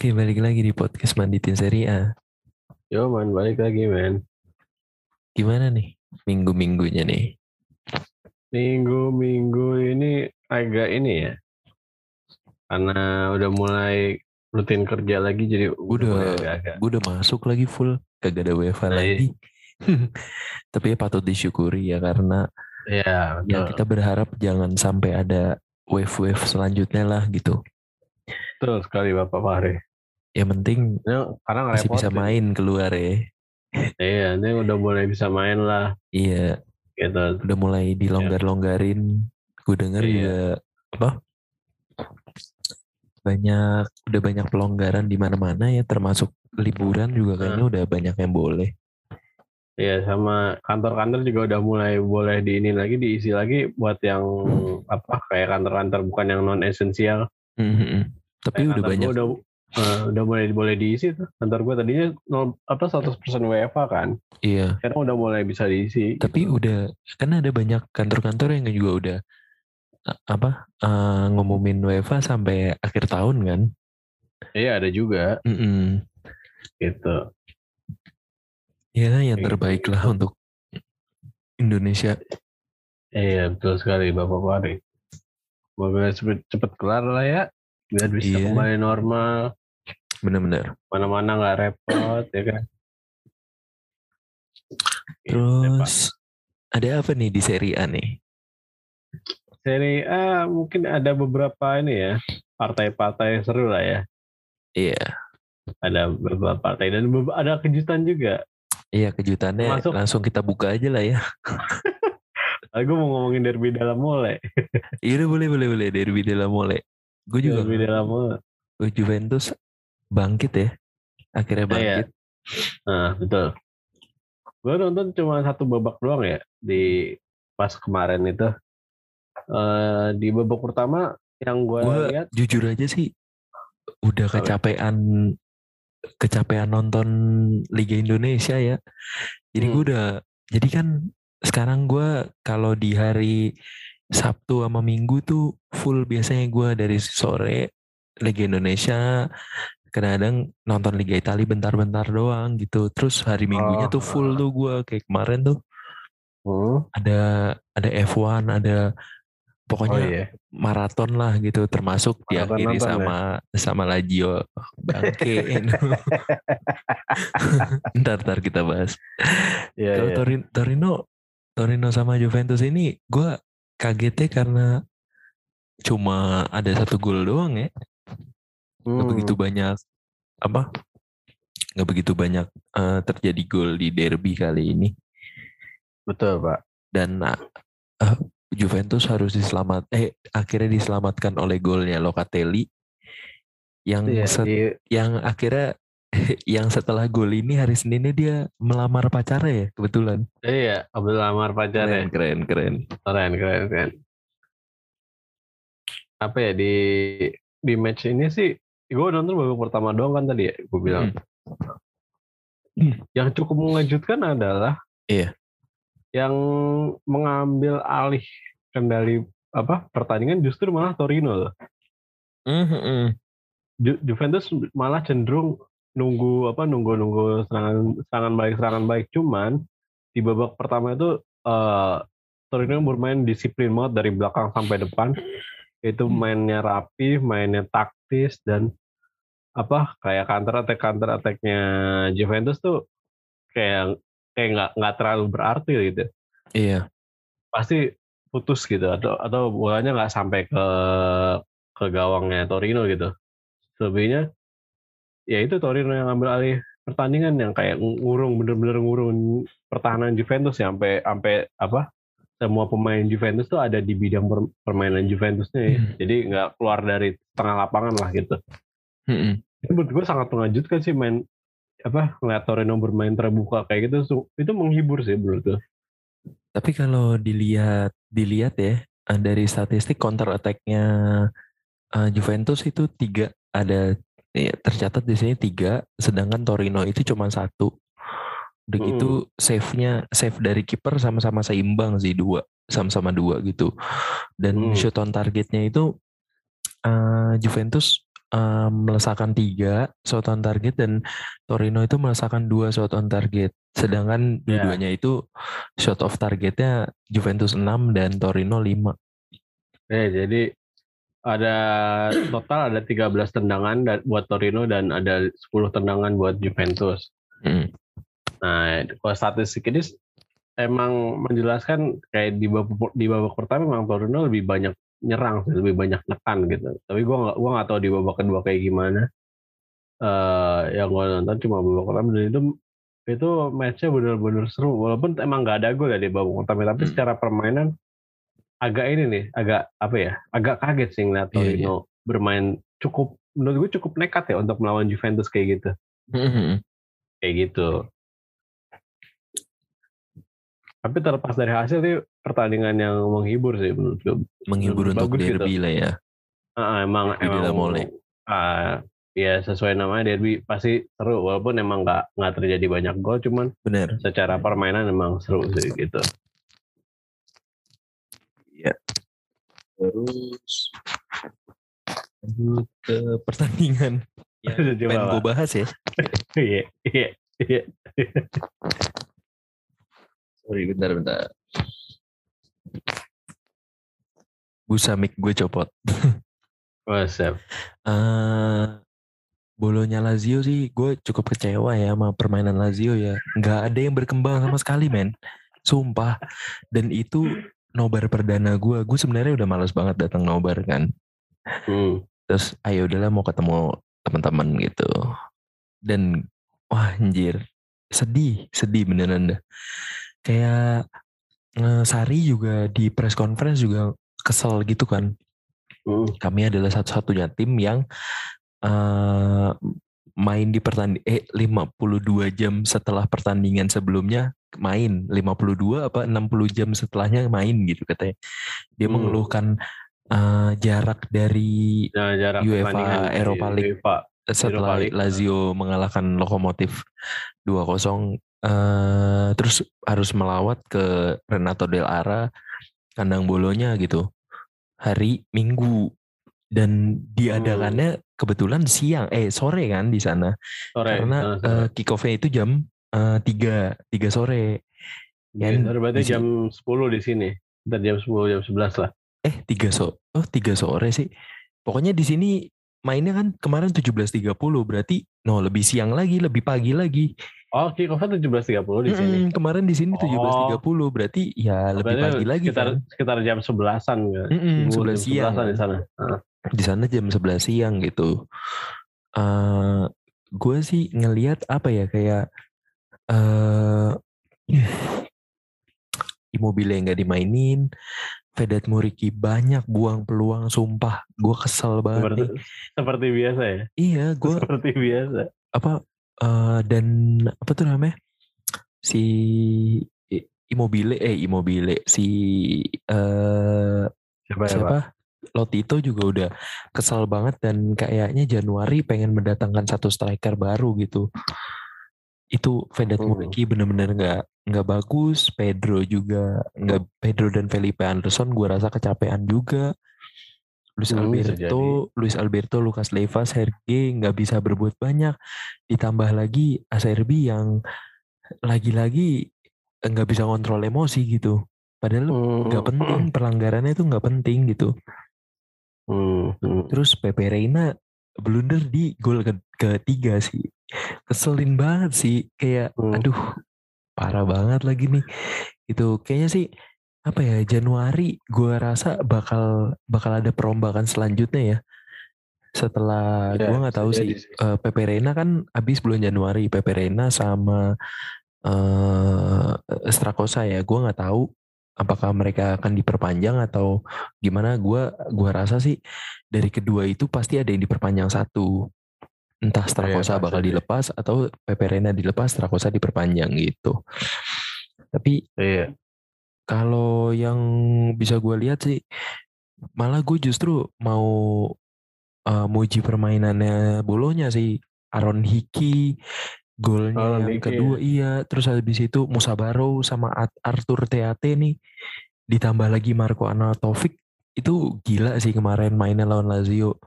Oke, balik lagi di podcast Manditin Seri A. Yo man, balik lagi man. Gimana nih minggu-minggunya nih? Minggu-minggu ini agak ini ya. Karena udah mulai rutin kerja lagi jadi Udah, agak-agak. gue udah masuk lagi full, kagak ada WFH Nah, lagi. Tapi ya patut disyukuri ya karena Ya, ya betul. kita berharap jangan sampai ada wave-wave selanjutnya lah gitu. Betul sekali Bapak Fahri. Yang penting Ini karena masih bisa main keluar ya. Iya, ini udah mulai bisa main lah Iya, gitu. udah mulai dilonggar-longgarin. Gue denger Iya. juga apa? Banyak udah banyak pelonggaran di mana-mana ya termasuk liburan juga kayaknya udah banyak yang boleh. Iya, sama kantor-kantor juga udah mulai boleh di ini lagi diisi lagi buat yang apa kayak kantor-kantor bukan yang non esensial. Mhm. Tapi Kayak udah banyak udah eh, udah mulai boleh diisi tuh. Kantor gue tadinya nol, apa 100% WFA kan. iya. Sekarang udah mulai bisa diisi. Tapi gitu. udah kan ada banyak kantor-kantor yang juga udah a- apa eh, ngumumin WFA sampai akhir tahun kan. Iya, ada juga Mm-mm. gitu. Ya yang Kayak terbaik gitu. lah untuk Indonesia. Iya, betul sekali Bapak Fahri. Semoga cepet, cepet kelar lah ya. Biar bisa Iya. kembali normal. Bener-bener. Mana-mana nggak repot ya kan. Gitu. Terus ada apa nih di seri A nih? Seri A mungkin ada beberapa ini ya. Partai-partai seru lah ya. Iya. Ada beberapa partai dan ada kejutan juga. Iya kejutannya Masuk. langsung kita buka aja lah ya. Aku mau ngomongin derby dalam mulai. Iya boleh boleh boleh derby dalam mulai. Gue juga Derby dalam gue Juventus bangkit ya. Akhirnya Iya. bangkit. Nah, betul. Gue nonton cuma satu babak doang ya di pas kemarin itu. Eh di babak pertama yang gue Gue lihat, jujur aja sih udah kecapean kecapean nonton Liga Indonesia ya. Jadi gue Hmm. udah jadi kan sekarang gue kalau di hari Sabtu sama Minggu tuh full biasanya gue dari sore Liga Indonesia kadang-kadang nonton Liga Italia bentar-bentar doang gitu. Terus hari Minggunya Oh, tuh full tuh gue kayak kemarin tuh Hmm. ada ada F1 ada oh pokoknya iya, maraton lah gitu termasuk Maraton diakhiri nonton ya? sama sama Lazio bangke ntar ntar kita bahas iya, kalau iya. Torino, Torino Torino sama Juventus ini gue kagetnya karena cuma ada satu gol doang ya nggak Hmm. begitu banyak apa nggak begitu banyak eh, terjadi gol di derby kali ini Betul pak. dan uh, uh, Juventus harus diselamat eh akhirnya diselamatkan oleh golnya Locatelli yang set- di- yang akhirnya yang setelah gol ini hari Seninnya dia melamar pacarnya ya kebetulan iya, Abdul Lamar pacarnya. keren keren keren Keren, keren, keren. Apa ya di di match ini sih, gue nonton babak pertama doang kan tadi ya, gue bilang. Hmm. Yang cukup mengejutkan adalah Iya. yang mengambil alih kendali apa pertandingan justru malah Torino loh. Mhm. Ju- Juventus malah cenderung nunggu apa nunggu nunggu serangan serangan baik serangan baik cuman di babak pertama itu eh Torino bermain disiplin banget dari belakang sampai depan itu mainnya rapi mainnya taktis dan apa kayak counter attack counter attacknya Juventus tuh kayak kayak nggak nggak terlalu berarti gitu iya pasti putus gitu atau atau bolanya nggak sampai ke ke gawangnya Torino gitu. Selebihnya ya itu Torino yang ambil alih pertandingan yang kayak ngurung bener-bener ngurung pertahanan Juventus ya sampai sampai apa semua pemain Juventus tuh ada di bidang per- permainan Juventusnya ya. Hmm. Jadi nggak keluar dari tengah lapangan lah gitu. Mhm. Itu menurut gue sangat mengejutkan sih main apa ngeliat Torino bermain terbuka kayak gitu itu menghibur sih menurut gue. tapi kalau dilihat dilihat ya eh, dari statistik counter attack-nya eh, Juventus itu tiga ada ya, tercatat di sini tiga sedangkan Torino itu cuma satu udah Mm. gitu save-nya save dari kiper sama-sama seimbang sih dua sama-sama dua gitu dan Hmm. shot on targetnya itu eh, Juventus um, melesakan tiga shot on target dan Torino itu melesakan dua shot on target. Sedangkan Ya. dua-duanya itu shot off targetnya Juventus 6 dan Torino 5. Eh, jadi ada total ada 13 tendangan da- buat Torino dan ada 10 tendangan buat Juventus. Mm. Nah, kalau statistik ini emang menjelaskan kayak di babak di babak pertama memang Torino lebih banyak nyerang, sih, lebih banyak nekan gitu. Tapi gua nggak gua nggak tahu di babak kedua kayak gimana. Eh, yang gua nonton cuma babak pertama dan itu itu matchnya benar-benar seru. Walaupun emang nggak ada gol ya di babak pertama, tapi Hmm. secara permainan agak ini nih, agak apa ya? Agak kaget sih ngeliat Iya, iya. Torino bermain cukup menurut gue cukup nekat ya untuk melawan Juventus kayak gitu. Mm-mm. Kayak gitu. Tapi terlepas dari hasil sih pertandingan yang menghibur sih menurut gue. Menghibur untuk Bagus gitu. derby lah ya. Ah, emang Di emang Mole. ah, ya sesuai namanya derby pasti seru walaupun emang nggak nggak terjadi banyak gol cuman Bener. secara permainan emang seru sih gitu. Terus lanjut ke pertandingan yang pengen gue bahas ya. Iya iya iya. Sorry, bentar, bentar. Busa mic gue copot. Oh, siap. eh bolonya Lazio sih gue cukup kecewa ya sama permainan Lazio ya. Nggak ada yang berkembang sama sekali men. Sumpah. Dan itu nobar perdana gue. Gue sebenarnya udah males banget datang nobar kan. Hmm. Terus ayo udahlah mau ketemu teman-teman gitu. Dan wah anjir. Sedih, sedih beneran dah. Kayak eh, Sari juga di press conference juga kesel gitu kan Hmm. kami adalah satu-satunya tim yang eh, main di pertandingan eh 52 jam setelah pertandingan sebelumnya main 52 apa 60 jam setelahnya main gitu katanya. Dia Hmm. mengeluhkan eh, jarak dari Nah, jarak UEFA Europa League. UEFA. setelah League. Lazio mengalahkan Lokomotif 2-0 terus harus melawat ke Renato Del Ara kandang bolonya gitu hari Minggu dan diadakannya kebetulan siang eh sore kan di sana Sore. karena sore. eh, kick off-nya itu jam eh, 3 3 sore sore berarti jam 10 di sini. Ntar jam 10 jam 11 lah. eh 3 so oh 3 sore sih pokoknya di sini mainnya kan kemarin 17.30 berarti no lebih siang lagi lebih pagi lagi Oh, kick off 17.30 di sini. Mm-mm, kemarin di sini 17.30 berarti ya lebih Berarti pagi lagi sekitar kan. sekitar jam 11-an ya. Mm-mm, Jam 11 siang. 11-an di sana. Heeh. Di sana jam 11 siang gitu. eh gue sih ngelihat apa ya kayak eh Immobile yang nggak dimainin, Vedat Muriki banyak buang peluang sumpah. Gue kesel banget Seperti, nih. seperti biasa ya. Iya, gue Seperti biasa. apa eh, dan apa tuh namanya si Immobile eh Immobile si eh Siapa ya, siapa Lotito juga udah kesal banget dan kayaknya Januari pengen mendatangkan satu striker baru gitu itu Vedat Hmm. Muriki bener-bener nggak nggak bagus. Pedro juga nggak Pedro dan Felipe Anderson gue rasa kecapean juga. Luis Hmm, Alberto Luis Alberto Lucas Leiva Sergei nggak bisa berbuat banyak. Ditambah lagi Acerbi yang lagi-lagi nggak bisa kontrol emosi gitu. Padahal Hmm, nggak penting pelanggarannya itu nggak penting gitu. Hmm, hmm. terus Pepe Reina blunder di gol ke ketiga sih keselin banget sih kayak Hmm. aduh parah banget lagi nih. Itu kayaknya sih apa ya Januari gua rasa bakal bakal ada perombakan selanjutnya ya. Setelah Ya, gua nggak tahu sih sih. eh, Pepe Reina kan habis bulan Januari Pepe Reina sama eh Strakosa ya. Gua nggak tahu apakah mereka akan diperpanjang atau gimana. Gua gua rasa sih dari kedua itu pasti ada yang diperpanjang satu entah Strakosa pasti bakal sih. dilepas atau Pepe Reina dilepas Strakosa diperpanjang gitu. Tapi Iya. kalau yang bisa gue lihat sih malah gue justru mau eh, muji permainannya bolonya sih. Aaron Hickey golnya Aaron yang Hickey, kedua iya. terus habis itu Musa Barrow sama Arthur TAT nih ditambah lagi Marco Anatovic itu gila sih kemarin mainnya lawan Lazio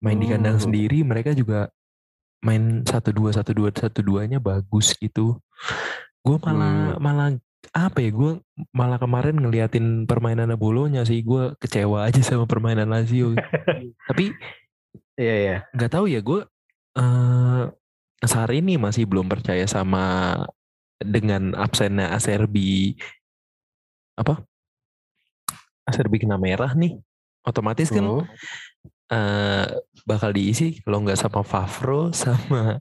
main di kandang Hmm. sendiri mereka juga main satu dua satu dua satu duanya bagus gitu gue malah Hmm. malah apa ya gue malah kemarin ngeliatin permainan Bolonya sih gue kecewa aja sama permainan Lazio tapi Iya iya. nggak tahu ya gue eh saat ini masih belum percaya sama dengan absennya Aserbi apa Aserbi kena merah nih otomatis kan Hmm. Eh bakal diisi kalau nggak sama Favro sama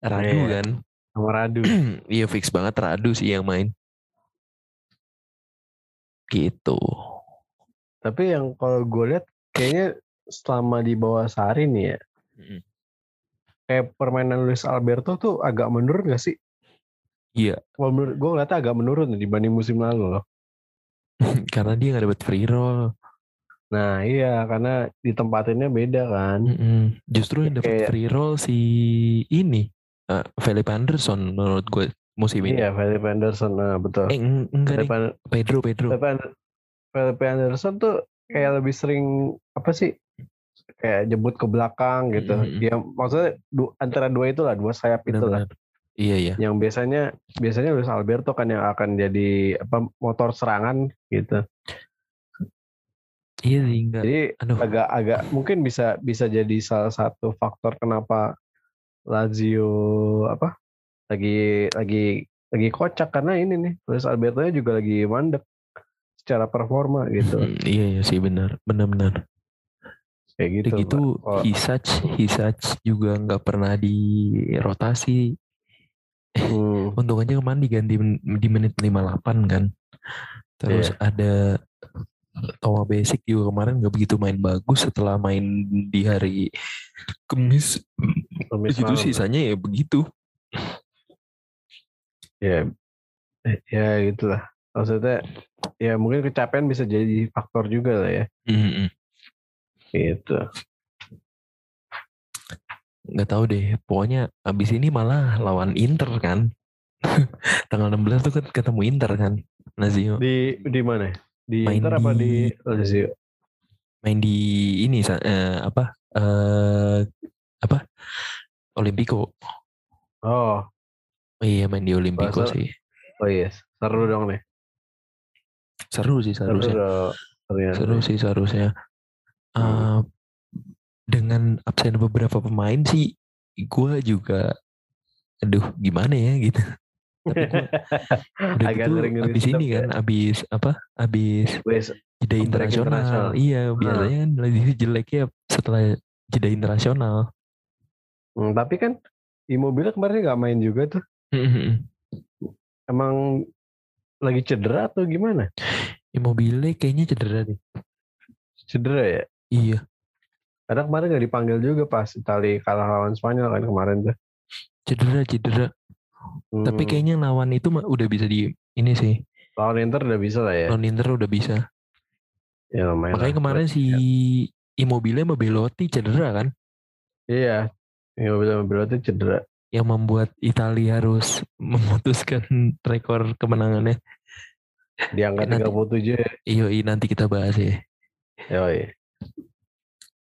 Radu Iya. kan Sama Radu. iya fix banget Radu sih yang main gitu Tapi yang kalau gue lihat kayaknya selama di bawah Sari nih ya, Mm-mm. kayak permainan Luis Alberto tuh agak menurun gak sih? Iya. Kalau menurut gue ngeliatnya agak menurun dibanding musim lalu loh. karena dia nggak dapet free roll Nah iya karena ditempatinnya beda kan. Mm-mm. justru yang Kayak- free roll si ini eh Felipe Anderson menurut gue musim ini Iya Felipe Anderson, nah betul. eh eng- enggak deh Felipe, Pedro Pedro Felipe Anderson tuh kayak lebih sering apa sih? Kayak jemput ke belakang gitu. Mm-mm. Dia maksudnya du- antara dua itulah dua sayap itulah. benar-benar iya iya Yang biasanya biasanya Luis Alberto kan yang akan jadi apa motor serangan gitu. Iya sih enggak. Jadi aduh. agak-agak mungkin bisa bisa jadi salah satu faktor kenapa Lazio apa lagi lagi lagi kocak. Karena ini nih Luis Alberto nya juga lagi mandek secara performa gitu. Mm, iya iya sih benar benar-benar kayak gitu. Gitu Pak. Oh, Hisach Hisach juga nggak pernah dirotasi hmm, untung aja kemarin diganti di menit 58 kan. Terus Iya. ada Toa Basic juga kemarin nggak begitu main bagus setelah main di hari Kamis Kamis itu sisanya ya begitu ya eh, ya gitulah. Maksudnya ya mungkin kecapean bisa jadi faktor juga lah ya. Mm-mm. Gitu. nggak tahu deh pokoknya abis ini malah lawan Inter kan tanggal 16 tuh kan ketemu Inter kan Lazio Di di mana? Di Main Inter apa di di- Lazio? main di ini eh, apa eh apa Olimpico Oh, oh iya main di Olimpico Bahasa- sih oh yes. Seru dong nih. seru sih Seru seharusnya dong. Ternyata. seru sih seharusnya Hmm. Eh, dengan absen beberapa pemain sih gue juga aduh gimana ya gitu Tapi udah Agak gitu ngeri-ngeri abis ini sedap ya. kan abis apa abis jeda internasional internasional. iya biasanya kan Lazio jeleknya setelah jeda internasional Hmm, tapi kan Immobile kemarin nggak main juga tuh. Emang lagi cedera atau gimana? Immobile kayaknya cedera deh Cedera ya? iya Karena kemarin nggak dipanggil juga pas Itali kalah lawan Spanyol kan kemarin tuh. cedera cedera Hmm, tapi kayaknya lawan itu udah bisa di ini sih lawan Inter udah bisa lah ya. lawan Inter udah bisa Ya lumayan makanya lah. kemarin si Immobile sama Belotti cedera kan Iya. Immobile sama Belotti cedera. yang membuat Italia harus memutuskan rekor kemenangannya. Di angka Nanti- 37 ya. Iyo, nanti kita bahas ya. Yoi.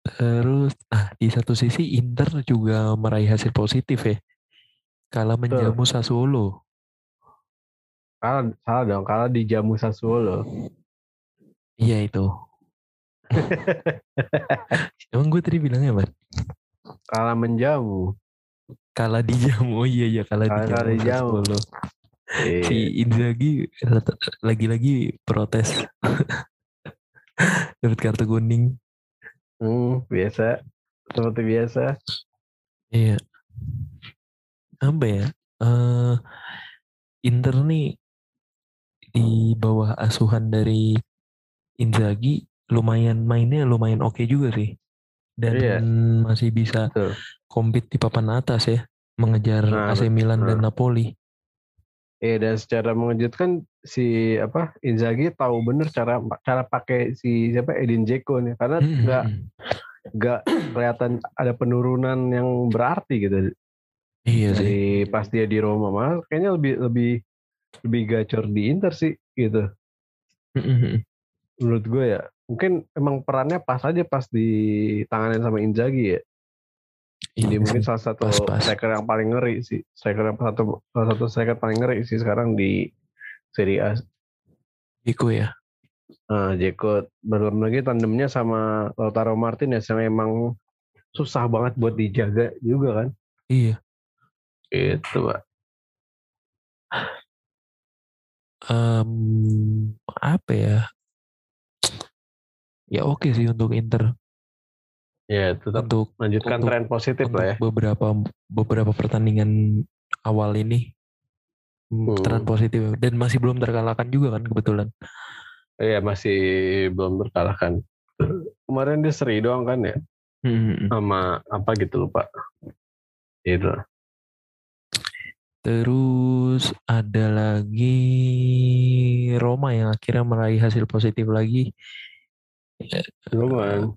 Terus, ah di satu sisi Inter juga meraih hasil positif ya. Kalah menjamu Sassuolo. Kalah, salah dong. Kalah di Jamu Sassuolo. Iya itu. Emang gue tadi bilangnya apa? Kalah menjamu. Kalah di jamu. Oh iya iya kalah, Kalah- di kalah jamu di jamu. Sassuolo. Iya. Si Inzaghi lagi-lagi protes. Dapat kartu kuning. Hmm, biasa. Seperti biasa. Iya. Apa ya? eh Inter nih di bawah asuhan dari Inzaghi lumayan mainnya lumayan oke juga sih. Dan Iya. masih bisa Betul. compete di papan atas ya, mengejar Nah, AC Milan dan nah. Napoli. Iya dan secara mengejutkan si apa Inzaghi tahu bener cara cara pakai si siapa Edin Dzeko nih karena Hmm, nggak nggak kelihatan ada penurunan yang berarti gitu Iya sih. dari pas dia di Roma malah kayaknya lebih lebih lebih gacor di Inter sih gitu menurut gue ya mungkin emang perannya pas aja pas di tanganin sama Inzaghi ya. Jadi Iya mungkin salah satu striker yang paling ngeri sih. Striker yang satu salah satu striker paling ngeri sih sekarang di Serie A. Iko ya. Nah, Jeko belum lagi tandemnya sama Lautaro Martinez yang emang susah banget buat dijaga juga kan. Iya. Gitu, Pak. Em, apa ya? Ya oke sih untuk Inter. Ya, tetap Untuk lanjutkan untuk- tren positif untuk lah ya. beberapa beberapa pertandingan awal ini Hmm. tren positif dan masih belum terkalahkan juga kan kebetulan. Iya, masih belum terkalahkan. Kemarin dia seri doang kan ya Hmm. sama apa gitu lupa. Gitu. Terus ada lagi Roma yang akhirnya meraih hasil positif lagi. Cuman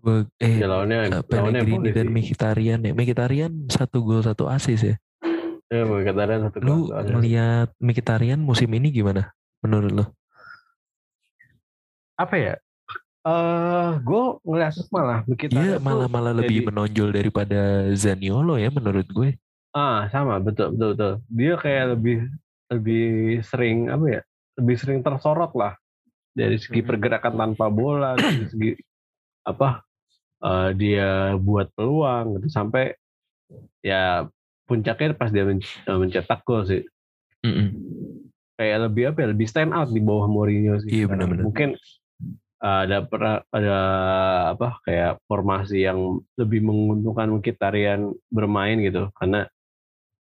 Dua, eh ya lawannya eh, lawannya Pellegrini boleh dan sih. Mkhitaryan ya. Mkhitaryan satu gol satu asis ya. Ya, Mkhitaryan satu Lu kelas soalnya. ngelihat Mkhitaryan musim ini gimana menurut lu? apa ya? Eh, gue ngeliat malah Mkhitaryan Dia tuh malah malah lebih jadi- menonjol daripada Zaniolo ya menurut gue. Ah sama betul betul betul. Dia kayak lebih lebih sering apa ya? Lebih sering tersorot lah dari segi Mhm. pergerakan tanpa bola, dari segi apa? eh, dia buat peluang gitu sampai ya puncaknya pas dia men- eh, mencetak gol sih. Mm-mm. kayak lebih apa ya lebih stand out di bawah Mourinho sih. Iya, benar-benar. Mungkin uh, ada pernah ada apa kayak formasi yang lebih menguntungkan Mkhitaryan bermain gitu karena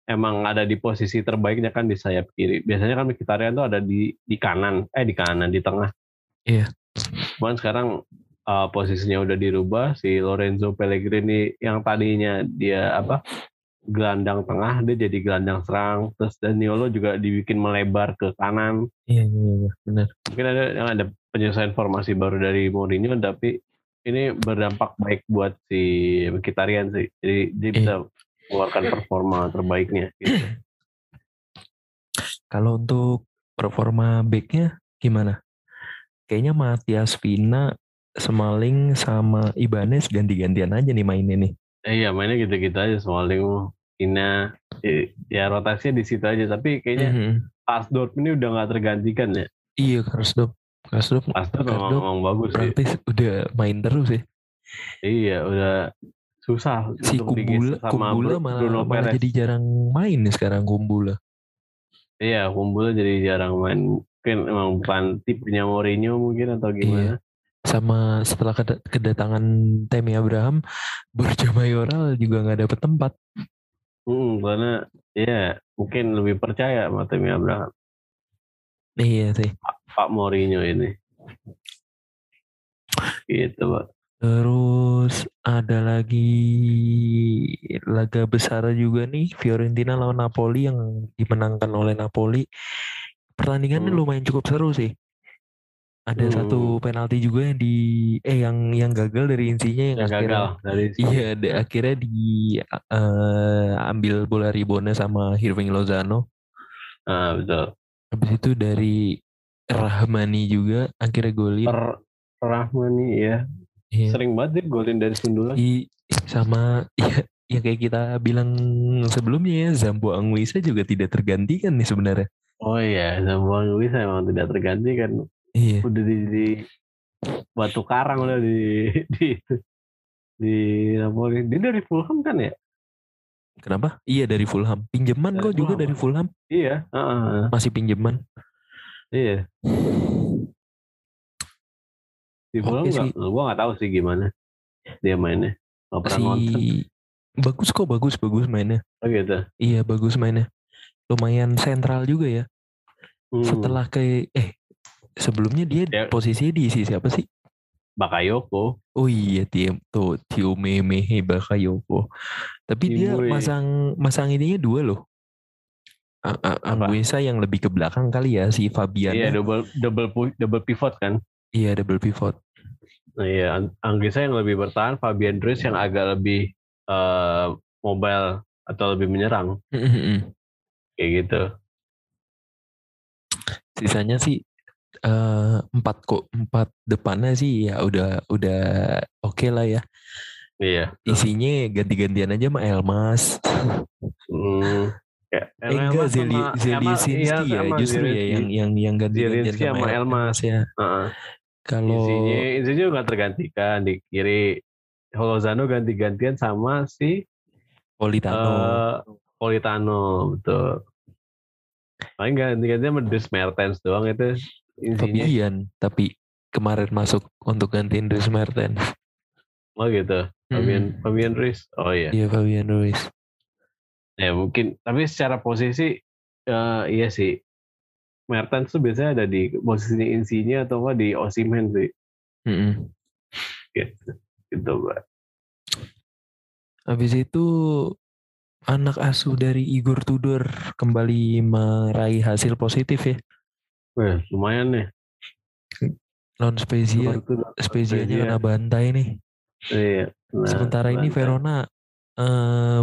emang ada di posisi terbaiknya kan di sayap kiri. Biasanya kan Mkhitaryan tuh ada di di kanan, eh di kanan di tengah. Iya. Cuman sekarang uh, posisinya udah dirubah si Lorenzo Pellegrini yang tadinya dia apa gelandang tengah dia jadi gelandang serang terus Daniolo juga dibikin melebar ke kanan Iya iya iya benar. mungkin ada yang ada penyesuaian formasi baru dari Mourinho tapi ini berdampak baik buat si Mkhitaryan sih jadi dia bisa mengeluarkan performa terbaiknya gitu. Kalau untuk performa backnya gimana? Kayaknya Matias Vina, Semaling sama Ibanez ganti-gantian aja nih mainnya nih. Eh, iya mainnya gitu-gitu aja Smalling Ina eh, ya rotasinya di situ aja tapi kayaknya Mhm. pas Dortmund ini udah nggak tergantikan ya Iya Karsdorp. Karsdorp pas Dortmund memang, bagus sih praktis udah main terus ya. iya udah susah Si untuk Kumbula, sama Kumbula malah, Bruno malah Perez. jadi jarang main nih sekarang Kumbula. Iya, Kumbula jadi jarang main. Mungkin emang bukan tipenya Mourinho mungkin atau gimana. Sama setelah keda- kedatangan Temi Abraham, Borja Mayoral juga nggak dapet tempat. Hmm, karena ya mungkin lebih percaya sama Temi Abraham. Iya sih. Pak Mourinho ini. Gitu, Pak. Terus ada lagi laga besar juga nih Fiorentina lawan Napoli yang dimenangkan oleh Napoli. Pertandingannya Hmm. lumayan cukup seru sih. Ada Hmm. satu penalti juga yang di eh yang yang gagal dari insinya yang, Yang akhirnya gagal dari iya ada akhirnya di eh, ambil bola ribonnya sama Hirving Lozano. Ah, betul. Habis itu dari Rahmani juga akhirnya golin. Per Rahmani ya. Iya. Sering banget dia golin dari sundulan. I, sama ya, yang kayak kita bilang sebelumnya ya Zambo Anguissa juga tidak tergantikan nih sebenarnya. Oh iya, Samuel Luis emang tidak tergantikan. Iya. Udah di, di batu karang udah di di di Napoli. Dia dari Fulham kan ya? Kenapa? Iya dari Fulham. Pinjaman kok juga dari Fulham. Iya, heeh. Masih pinjaman. Iya. Di Fulham sih. gua nggak tahu sih gimana dia mainnya. Nggak pernah nonton. Si bagus kok bagus bagus mainnya. Oh gitu. Iya bagus mainnya. Lumayan sentral juga ya. Hmm. Setelah ke eh sebelumnya dia Ya. posisinya di isi siapa sih? Bakayoko. Oh iya Tio tuh Tio Memehe Bakayoko. Tapi dia Imui. masang masang ininya dua loh. A- A- Apa? Anguissa yang lebih ke belakang kali ya si Fabian. Iya double double double pivot kan. Iya double pivot. Nah, iya, An- Anggisa yang lebih bertahan, Fabian Ruiz yang agak lebih eh, mobile atau lebih menyerang kayak gitu. Sisanya sih eh, empat kok empat depannya sih ya udah udah oke lah ya. Iya. Isinya ganti-gantian aja sama Elmas. Hmm. Ya, Eh, enggak Zeli Zeliesinski ya justru ya yang yang yang ganti-gantian Zielinski sama sama Elmas ya. Heeh. Kalau Insinya, insinya juga tergantikan di kiri. Holozano ganti-gantian sama si Politano eh, Politano, betul. Paling ganti-gantian sama Dries Mertens doang itu insinya. Tapi kemarin masuk untuk gantiin Dries Mertens. Oh gitu. Fabian, Fabian Ruiz. Oh iya. Iya Fabian Ruiz. Ya mungkin. Tapi secara posisi eh, iya sih. Mertens tuh biasanya ada di posisi insinya atau enggak di Osimen sih. Mm-mm. Gitu, gitu Mbak. Habis itu anak asuh dari Igor Tudor kembali meraih hasil positif ya. Wah, lumayan nih. Non Spezia, Spezia Spezia. kena bantai nih. Iya. Nah, Sementara ini bantai. Verona eh,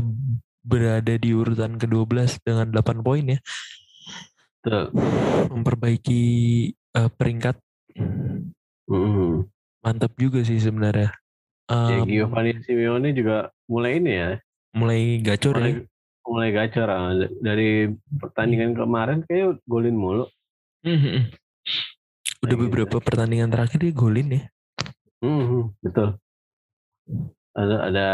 berada di urutan ke-12 dengan 8 poin ya. Betul. Memperbaiki eh, peringkat Mm. mantap juga sih sebenarnya. Ya, Em, Giovanni Simeone juga mulai ini ya. mulai gacor Mulai, ya. mulai gacor. ah. Dari pertandingan kemarin kayak golin mulu. Mhm. Udah Kayak gitu. beberapa pertandingan terakhir dia golin ya. Mhm, betul. Ada ada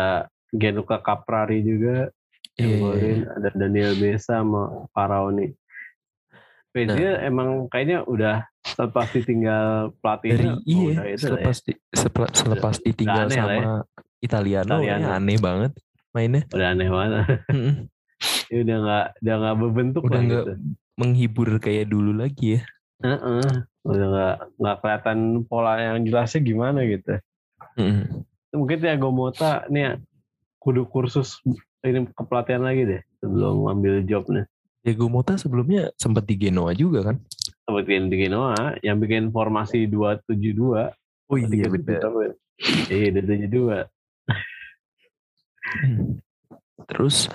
Gianluca Caprari juga yang Iya, iya, golin. iya. Ada Daniel Besa sama Faraoni. Spezia Nah. emang kayaknya udah selepas ditinggal Dari pelatihnya iya udah itu lah ya. selepas di, sepela- selepas ditinggal aneh lah ya. sama Italiano, Italiano. ya aneh banget mainnya. udah aneh banget. Ya udah nggak udah nggak berbentuk Udah nggak gitu. menghibur kayak dulu lagi ya. Heeh. Udah nggak nggak kelihatan pola yang jelasnya gimana gitu. Mhm. Mungkin Thiago Mota nih kudu kursus ini kepelatihan lagi deh sebelum ngambil job nih. Diego Mota sebelumnya sempat di Genoa juga kan? Bikin di Genoa yang bikin formasi 272. Oh Tiga betul. Iya, 272. Terus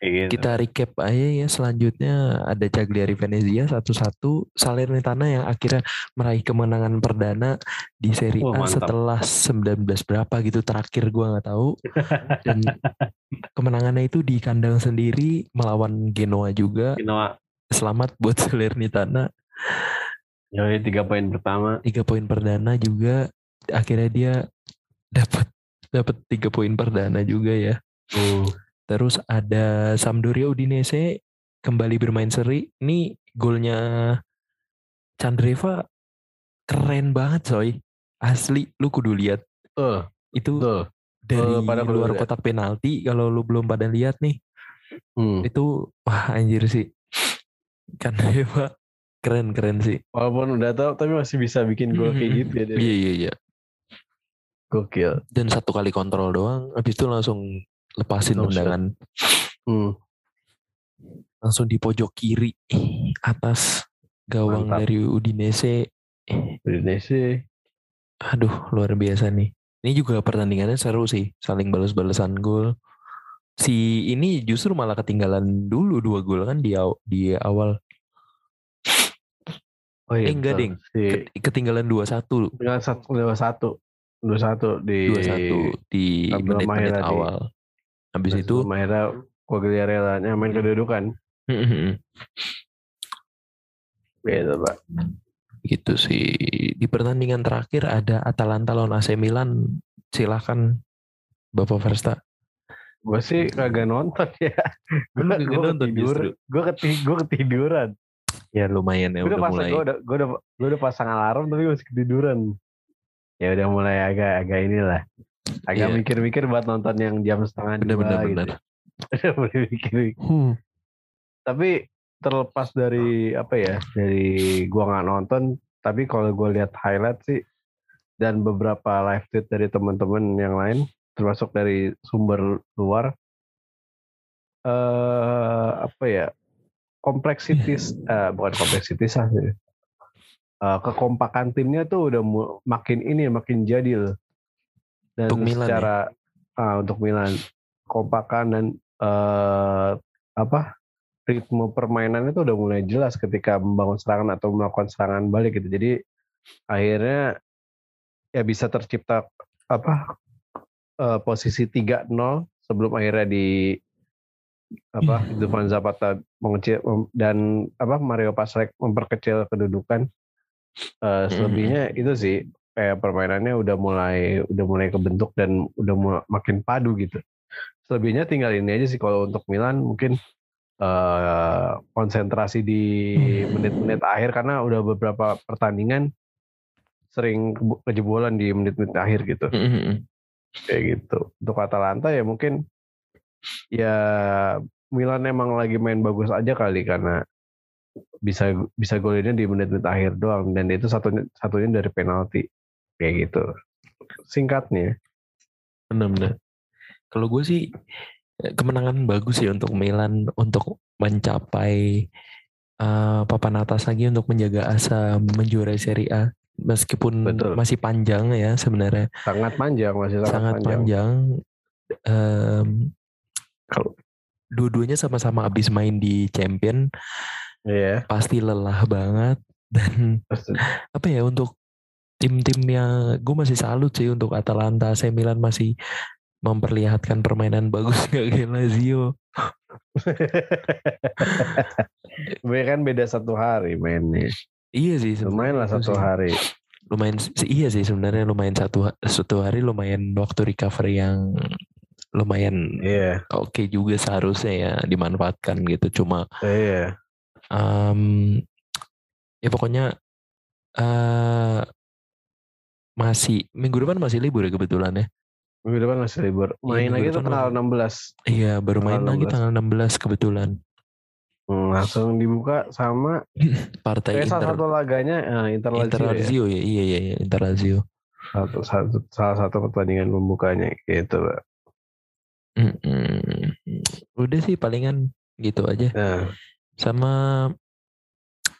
gitu. kita recap aja ya selanjutnya ada Cagliari Venezia satu-satu Salernitana yang akhirnya meraih kemenangan perdana di Serie A mantap. setelah 19 berapa gitu terakhir gua nggak tahu dan kemenangannya itu di kandang sendiri melawan Genoa juga Genoa selamat buat Salernitana Yoi, tiga poin pertama. tiga poin perdana juga akhirnya dia dapat dapat tiga poin perdana juga ya Hmm. Terus ada Sampdoria Udinese kembali bermain seri. Ini golnya Chandreva keren banget coy. Asli lu kudu lihat. Betul, Itu betul. dari Oh, pada luar kotak penalti kalau lu belum pada lihat nih. Hmm. Itu wah anjir sih. Chandreva keren-keren sih. Walaupun udah tahu tapi masih bisa bikin gol kayak gitu ya. dia. Iya iya iya. Gokil. Dan satu kali kontrol doang habis itu langsung lepasin shot. tendangan Hmm. langsung di pojok kiri atas gawang Mantap. dari Udinese Indonesia. Aduh, luar biasa nih. Ini juga pertandingannya seru sih, saling balas-balasan gol. Si ini justru malah ketinggalan dulu dua gol kan di aw- di awal. Oh iya. Eh, enggak. Ding. Si Ket- Ketinggalan 2-1, tinggal satu, dua satu, dua satu di 2-1 di Abdul menit-menit di- awal. Habis itu Mahera Quagliarella nyamain kedudukan. Gitu pak. gitu sih. Di pertandingan terakhir ada Atalanta lawan AC Milan. Silahkan Bapak Versta. Gue sih kagak nonton ya. Gue kagak nonton justru? Gue keti gue ketiduran. Ya lumayan ya gue udah udah pasang mulai. gue udah gue udah gue udah pasang alarm tapi masih ketiduran. Ya udah mulai agak agak inilah. Agak Iya. mikir-mikir buat nonton yang jam setengah Bener dua bener gitu. bener. Udah mulai mikir. Hmm. Tapi terlepas dari apa ya dari gua nggak nonton tapi kalau gue lihat highlight sih dan beberapa live tweet dari teman-teman yang lain termasuk dari sumber luar eh apa ya kompleksitis eh, bukan kompleksitis ah, sih Eh, kekompakan timnya tuh udah makin ini makin jadil dan Untuk Milan ya? secara ah, untuk Milan kompakan dan eh apa ritme permainan itu udah mulai jelas ketika membangun serangan atau melakukan serangan balik gitu. Jadi akhirnya ya bisa tercipta apa uh, posisi 3-0 sebelum akhirnya di apa hmm. Dufan Zapata mengecil dan apa Mario Pasrek memperkecil kedudukan uh, selebihnya hmm. itu sih kayak permainannya udah mulai udah mulai kebentuk dan udah mulai, makin padu gitu selebihnya tinggal ini aja sih kalau untuk Milan mungkin uh, konsentrasi di hmm. menit-menit akhir karena udah beberapa pertandingan sering kejebolan di menit-menit akhir gitu hmm. kayak gitu untuk Atalanta ya mungkin ya Milan emang lagi main bagus aja kali karena bisa bisa golinnya di menit-menit akhir doang dan itu satunya satunya dari penalti kayak gitu singkatnya benar-benar kalau gue sih eh, kemenangan bagus sih untuk Milan untuk mencapai uh, papan atas lagi untuk menjaga asa menjuarai Serie A meskipun Betul. masih panjang ya sebenarnya sangat panjang masih sangat, sangat panjang, panjang. Um, kalau dua-duanya sama-sama abis main di champion yeah. pasti lelah banget dan pasti. apa ya untuk tim-tim yang gue masih salut sih untuk Atalanta, AC Milan masih memperlihatkan permainan bagus gak kayak Lazio. kan beda satu hari mainnya. Iya sih. Lumayan lah satu sih. hari. Lumayan iya sih sebenarnya lumayan satu satu hari lumayan waktu recovery yang lumayan yeah. oke okay juga seharusnya ya dimanfaatkan gitu cuma yeah. um, ya pokoknya uh, masih minggu depan masih libur ya kebetulan ya minggu depan masih libur iya, main ya, lagi tuh tanggal 16 iya baru main 16. lagi tanggal 16 kebetulan hmm, langsung dibuka sama partai Inter salah satu laganya uh, Inter Lazio, Inter Lazio ya. ya iya iya iya Inter Lazio satu, satu salah satu pertandingan pembukanya gitu pak Mm-mm. Udah sih palingan gitu aja. Nah. Sama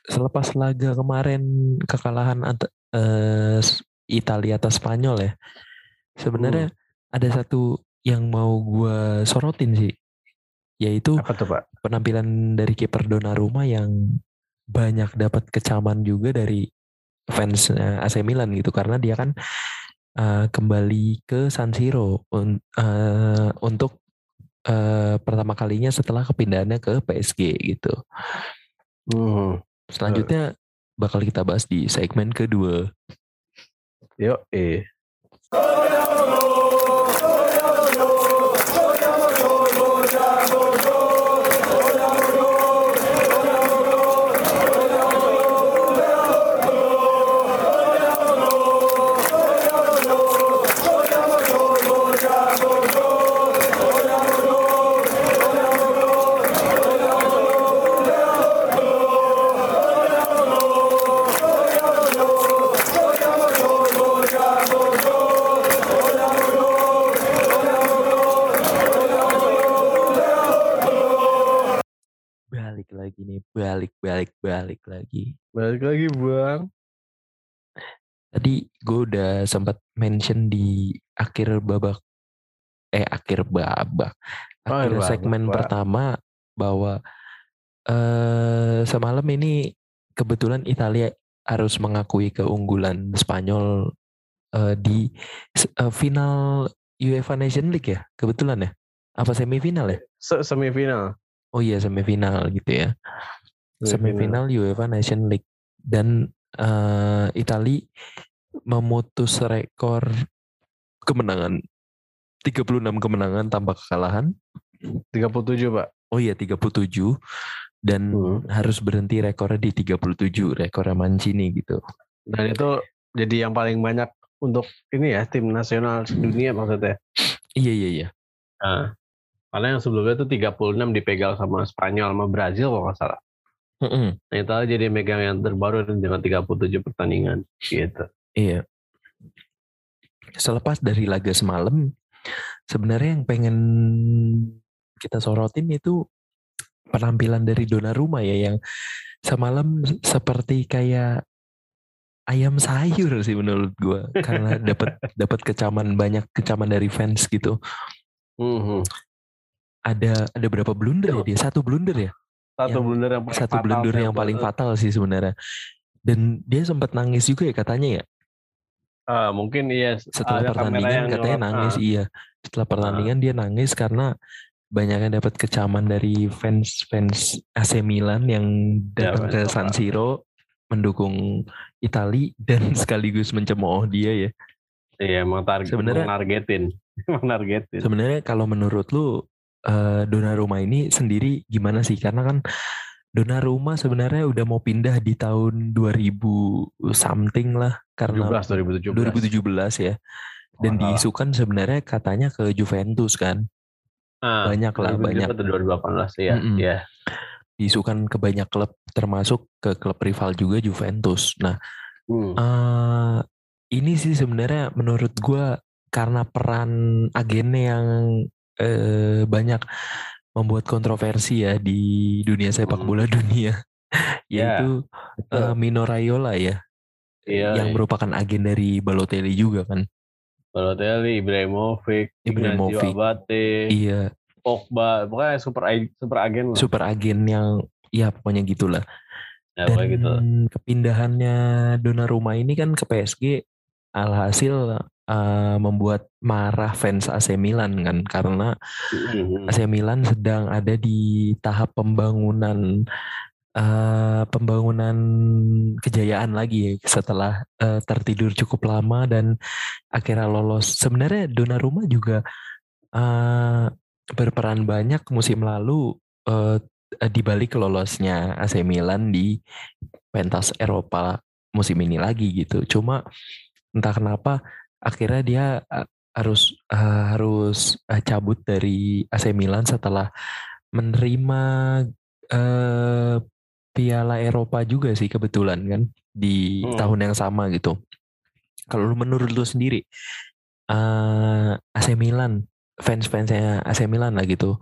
selepas laga kemarin kekalahan uh, Italia atas Spanyol ya. Sebenarnya hmm. ada satu yang mau gue sorotin sih. Yaitu Apa tuh, Pak? penampilan dari kiper Donnarumma yang banyak dapat kecaman juga dari fans AC Milan gitu karena dia kan uh, kembali ke San Siro un, uh, untuk uh, pertama kalinya setelah kepindahannya ke PSG gitu. Hmm. Selanjutnya bakal kita bahas di segmen kedua. Yuk, eh. Balik lagi. Balik lagi bang. Tadi gue udah sempat mention di akhir babak, eh akhir babak, akhir oh, segmen babak. pertama bahwa eh semalam ini kebetulan Italia harus mengakui keunggulan Spanyol uh, di uh, final UEFA Nation League ya, kebetulan ya? Apa semifinal ya? semifinal. Oh iya semifinal gitu ya. Semifinal UEFA Nation League. Dan uh, Itali memutus rekor kemenangan 36 kemenangan tanpa kekalahan. 37 pak. Oh iya 37 dan hmm. harus berhenti rekornya di 37 rekor Mancini gitu. Dan itu jadi yang paling banyak untuk ini ya tim nasional dunia maksudnya. Iya iya iya. Nah, karena yang sebelumnya itu 36 dipegang sama Spanyol sama Brazil kalau nggak salah Mm-hmm. Nah, itu jadi megang yang terbaru dengan 37 pertandingan gitu. Iya. Selepas dari laga semalam, sebenarnya yang pengen kita sorotin itu penampilan dari Donnarumma ya yang semalam seperti kayak ayam sayur sih menurut gue karena dapat dapat kecaman banyak kecaman dari fans gitu. Mm-hmm. Ada ada berapa blunder ya dia? Satu blunder ya? Satu Yang blunder yang paling satu fatal blunder yang paling fatal sih sebenarnya. Dan dia sempat nangis juga ya katanya ya. Ah, mungkin iya Setelah pertandingan yang katanya nangis Ah, iya. Setelah pertandingan dia nangis karena banyak yang dapat kecaman dari fans-fans AC Milan yang datang fans ke. San Siro mendukung Itali dan sekaligus mencemooh dia ya. Iya, emang target Sebenarnya- nargetin. Emang nargetin. Sebenarnya kalau menurut lu eh, Donnarumma ini sendiri gimana sih? Karena kan Donnarumma sebenarnya udah mau pindah di tahun 2000 something lah karena 17 2017. 2017 ya. Dan Wah. diisukan sebenarnya katanya ke Juventus kan. Ah, banyak lah, 2017 banyak. atau 2018 ya. Mm-mm. Iya. Diisukan ke banyak klub termasuk ke klub rival juga Juventus. Nah, Hmm. eh ini sih sebenarnya menurut gua karena peran agennya yang eh, banyak membuat kontroversi ya di dunia sepak bola dunia, Ya, yaitu betul. eh, Mino Raiola ya, Iya, yang iya. merupakan agen dari Balotelli juga kan. Balotelli, Ibrahimovic, Ibrahimovic. Abate, Iya, Pogba, pokoknya super super agen lah. super agen yang ya pokoknya gitulah. Ya, Dan gitu. kepindahannya Donnarumma ini kan ke PSG alhasil eh, membuat marah fans AC Milan kan karena Mhm. AC Milan sedang ada di tahap pembangunan eh, pembangunan kejayaan lagi setelah eh, tertidur cukup lama dan akhirnya lolos. Sebenarnya Donnarumma juga eh, berperan banyak musim lalu eh, di balik lolosnya AC Milan di pentas Eropa musim ini lagi gitu. Cuma entah kenapa akhirnya dia eh, harus eh, harus eh, cabut dari AC Milan setelah menerima eh, Piala Eropa juga sih kebetulan kan di Hmm. tahun yang sama gitu. Kalau menurut lu sendiri eh AC Milan fans-fansnya AC Milan lah gitu.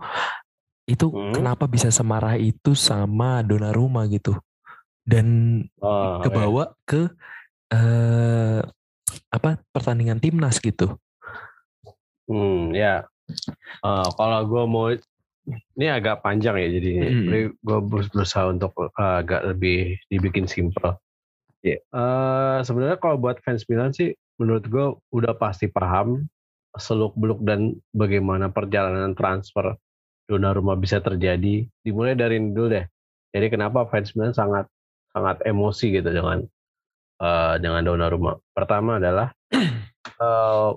Itu Hmm. kenapa bisa semarah itu sama Donnarumma gitu. Dan Oh, kebawa ke eh apa pertandingan timnas gitu. Hmm, ya. Eh, kalau gue mau ini agak panjang ya jadi jadi gue berusaha untuk eh, agak lebih dibikin simple. Ya. Eh, sebenarnya kalau buat fans Milan sih menurut gue udah pasti paham seluk beluk dan bagaimana perjalanan transfer Donnarumma bisa terjadi. Dimulai dari ini dulu deh. Jadi kenapa fans Milan sangat sangat emosi gitu dengan eh, dengan Donnarumma. Pertama adalah eh,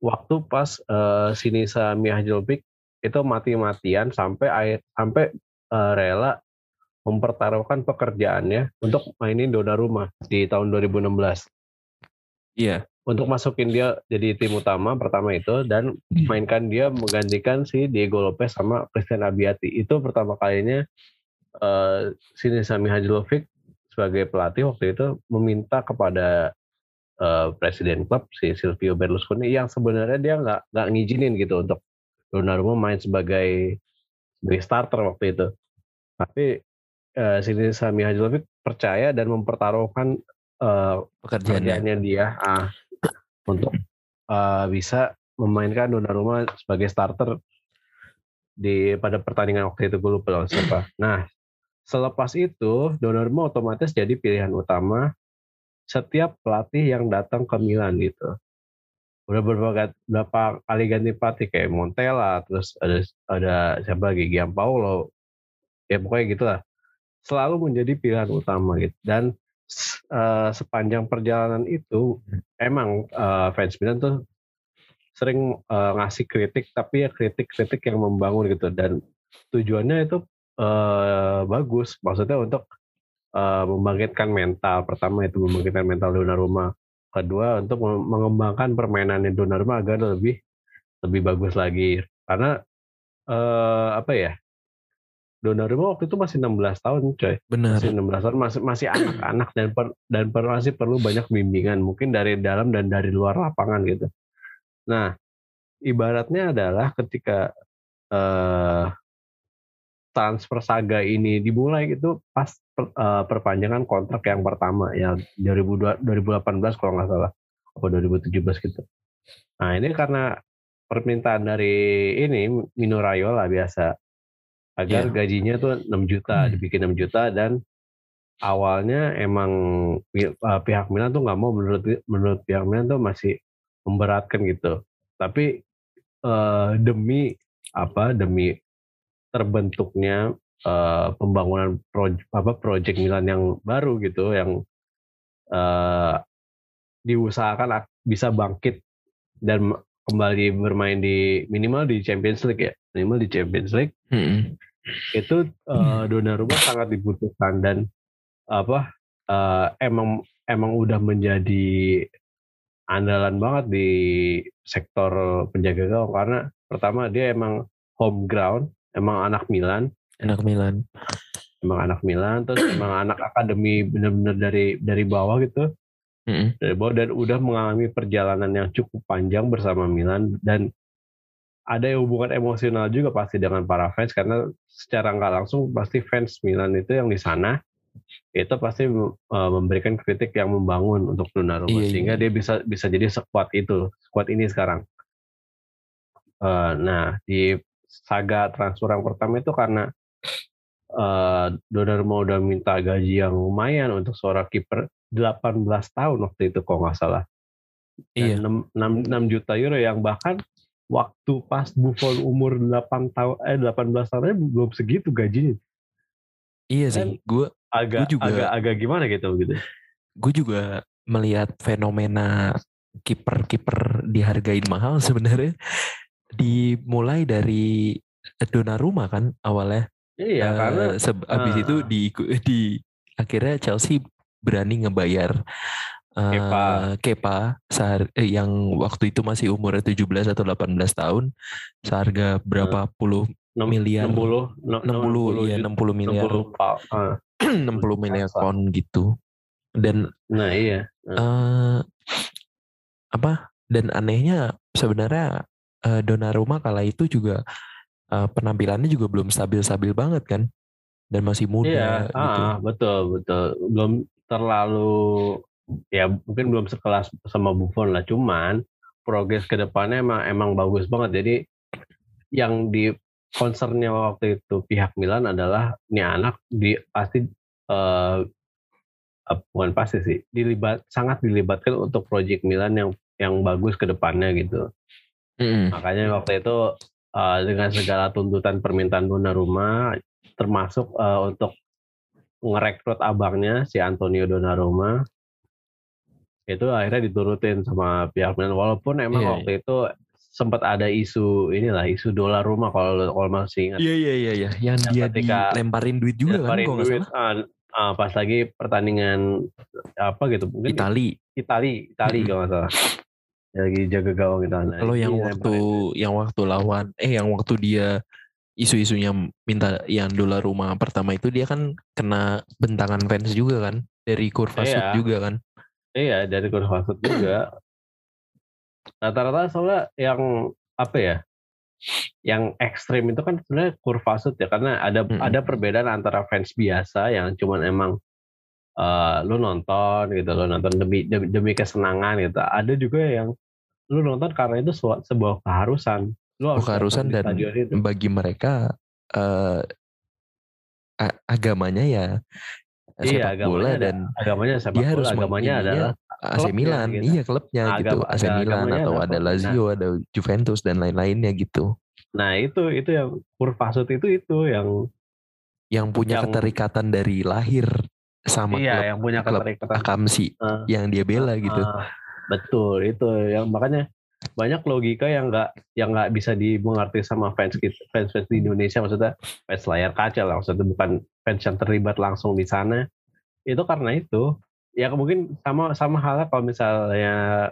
waktu pas eh, Sinisa Mihajlovic itu mati-matian sampai air- sampai eh, rela mempertaruhkan pekerjaannya untuk mainin Donnarumma di tahun 2016 Iya. untuk masukin dia jadi tim utama pertama itu dan mainkan dia menggantikan si Diego Lopez sama Christian Abiati itu pertama kalinya eh Sinisa Mihajlovic sebagai pelatih waktu itu meminta kepada eh, presiden klub si Silvio Berlusconi yang sebenarnya dia nggak nggak ngizinin gitu untuk Donnarumma main sebagai sebagai starter waktu itu tapi eh, Sinisa Mihajlovic percaya dan mempertaruhkan eh, Pekerjaannya. dia ah, untuk uh, bisa memainkan Donnarumma sebagai starter di pada pertandingan waktu itu gue lupa lawan siapa. Nah, selepas itu Donnarumma otomatis jadi pilihan utama setiap pelatih yang datang ke Milan gitu. Udah beberapa, berapa kali ganti pelatih kayak Montella, terus ada ada siapa lagi Gianpaolo, ya pokoknya gitulah. Selalu menjadi pilihan utama gitu. Dan eh, sepanjang perjalanan itu emang eh, fans Milan tuh sering eh, ngasih kritik tapi ya kritik-kritik yang membangun gitu dan tujuannya itu eh, bagus maksudnya untuk eh, membangkitkan mental pertama itu membangkitkan mental Donnarumma kedua untuk mengembangkan permainan Donnarumma agar lebih lebih bagus lagi karena eh, apa ya Donnarumma waktu itu masih 16 tahun coy Benar. masih 16 tahun masih masih anak-anak dan per, dan per- masih perlu banyak bimbingan mungkin dari dalam dan dari luar lapangan gitu. Nah, ibaratnya adalah ketika eh, transfer saga ini dimulai itu pas per- eh, perpanjangan kontrak yang pertama ya 2002 2018 kalau nggak salah apa 2017 gitu. Nah, ini karena permintaan dari ini Mino Raiola biasa agar Iya. gajinya tuh 6 juta, Hmm. dibikin 6 juta dan awalnya emang eh, pihak Milan tuh nggak mau menurut menurut pihak Milan tuh masih memberatkan gitu. Tapi eh, demi apa? Demi terbentuknya eh, pembangunan proyek apa project Milan yang baru gitu yang eh, diusahakan ak- bisa bangkit dan kembali bermain di minimal di Champions League ya minimal di Champions League Mm-mm. itu uh, Donnarumma sangat dibutuhkan dan apa eh, emang emang udah menjadi andalan banget di sektor penjaga gawang karena pertama dia emang home ground emang anak Milan Enak Milan. emang anak Milan terus emang anak akademi bener-bener dari dari bawah gitu Mm-mm. dari bawah dan udah mengalami perjalanan yang cukup panjang bersama Milan dan ada hubungan emosional juga pasti dengan para fans karena secara nggak langsung pasti fans Milan itu yang di sana itu pasti uh, memberikan kritik yang membangun untuk Donnarumma Iya, iya. sehingga dia bisa bisa jadi sekuat itu sekuat ini sekarang. Uh, nah di saga transfer yang pertama itu karena uh, Donnarumma udah minta gaji yang lumayan untuk seorang kiper 18 tahun waktu itu kalau nggak salah. Iya. Dan 6, 6, juta euro yang bahkan waktu pas Buffon umur 8 tahun eh 18 tahun belum segitu gajinya. Iya sih. Gue Agak Gua juga- agak agak gimana gitu gitu. gue juga melihat fenomena kiper-kiper dihargain mahal sebenarnya dimulai dari Donnarumma kan awalnya. Iya Eh, karena seb- abis itu di di akhirnya Chelsea berani ngebayar eh, Kepa. Kepa sehar- eh, yang waktu itu masih umurnya 17 atau 18 tahun seharga berapa puluh enam- miliar. 60 no- 60 iya 60 miliar 60 pound. Ah, 60 miliar pound gitu. Dan Nah iya. eh apa? Dan anehnya sebenarnya eh, Donnarumma kala itu juga eh, penampilannya juga belum stabil-stabil banget kan. Dan masih muda Iya, gitu. ah, betul betul. Belum terlalu ya mungkin belum sekelas sama Buffon lah, cuman progres ke depannya emang emang bagus banget. Jadi yang di concernnya waktu itu pihak Milan adalah ini anak di pasti eh, bukan pasti sih dilibat sangat dilibatkan untuk project Milan yang yang bagus ke depannya gitu. Mm-mm. Makanya waktu itu uh, dengan segala tuntutan permintaan Donnarumma termasuk uh, untuk ngerekrut abangnya si Antonio Donnarumma itu akhirnya diturutin sama pihak Milan walaupun emang Iya, waktu itu sempat ada isu inilah isu dolar rumah kalau kalau masih ingat Iya iya iya iya. Yang Ya, dia ketika dilemparin duit juga kan Lemparin kalau nggak duit, salah. ah, ah, pas lagi pertandingan apa gitu mungkin Itali. Itali Itali Mm-mm. kalau nggak salah lagi jaga gawang gitu Nah, Kalau yang waktu lemparin. yang waktu lawan eh yang waktu dia isu-isunya minta yang dolar rumah pertama itu dia kan kena bentangan fans juga kan dari kurva Sud Iya. juga kan. Iya dari kurva Sud juga. Rata-rata soalnya yang apa ya? Yang ekstrim itu kan sebenarnya kurva Sud ya karena ada Mm-mm. ada perbedaan antara fans biasa yang cuman emang eh lu nonton gitu, lu nonton demi demi, demi kesenangan gitu. Ada juga yang lu nonton karena itu sua- sebuah keharusan. Lu harus Oh, keharusan nonton di dan itu. bagi mereka eh a- agamanya ya Iya, sepak bola ada- dan agamanya sepak dia bola, harus agamanya adalah AC Milan, gitu. iya klubnya Agam- gitu, AC Milan atau ada. Lazio, ada Juventus dan lain-lainnya gitu. Nah, itu itu yang kurva Sud itu itu yang Yang punya Yang- keterikatan dari lahir sama iya klub yang punya klub Akamsi Ah. yang dia bela gitu. Ah, betul itu yang makanya banyak logika yang nggak yang nggak bisa dimengerti sama fans fans fans di Indonesia maksudnya fans layar kaca lah maksudnya bukan fans yang terlibat langsung di sana itu karena itu ya mungkin sama sama halnya kalau misalnya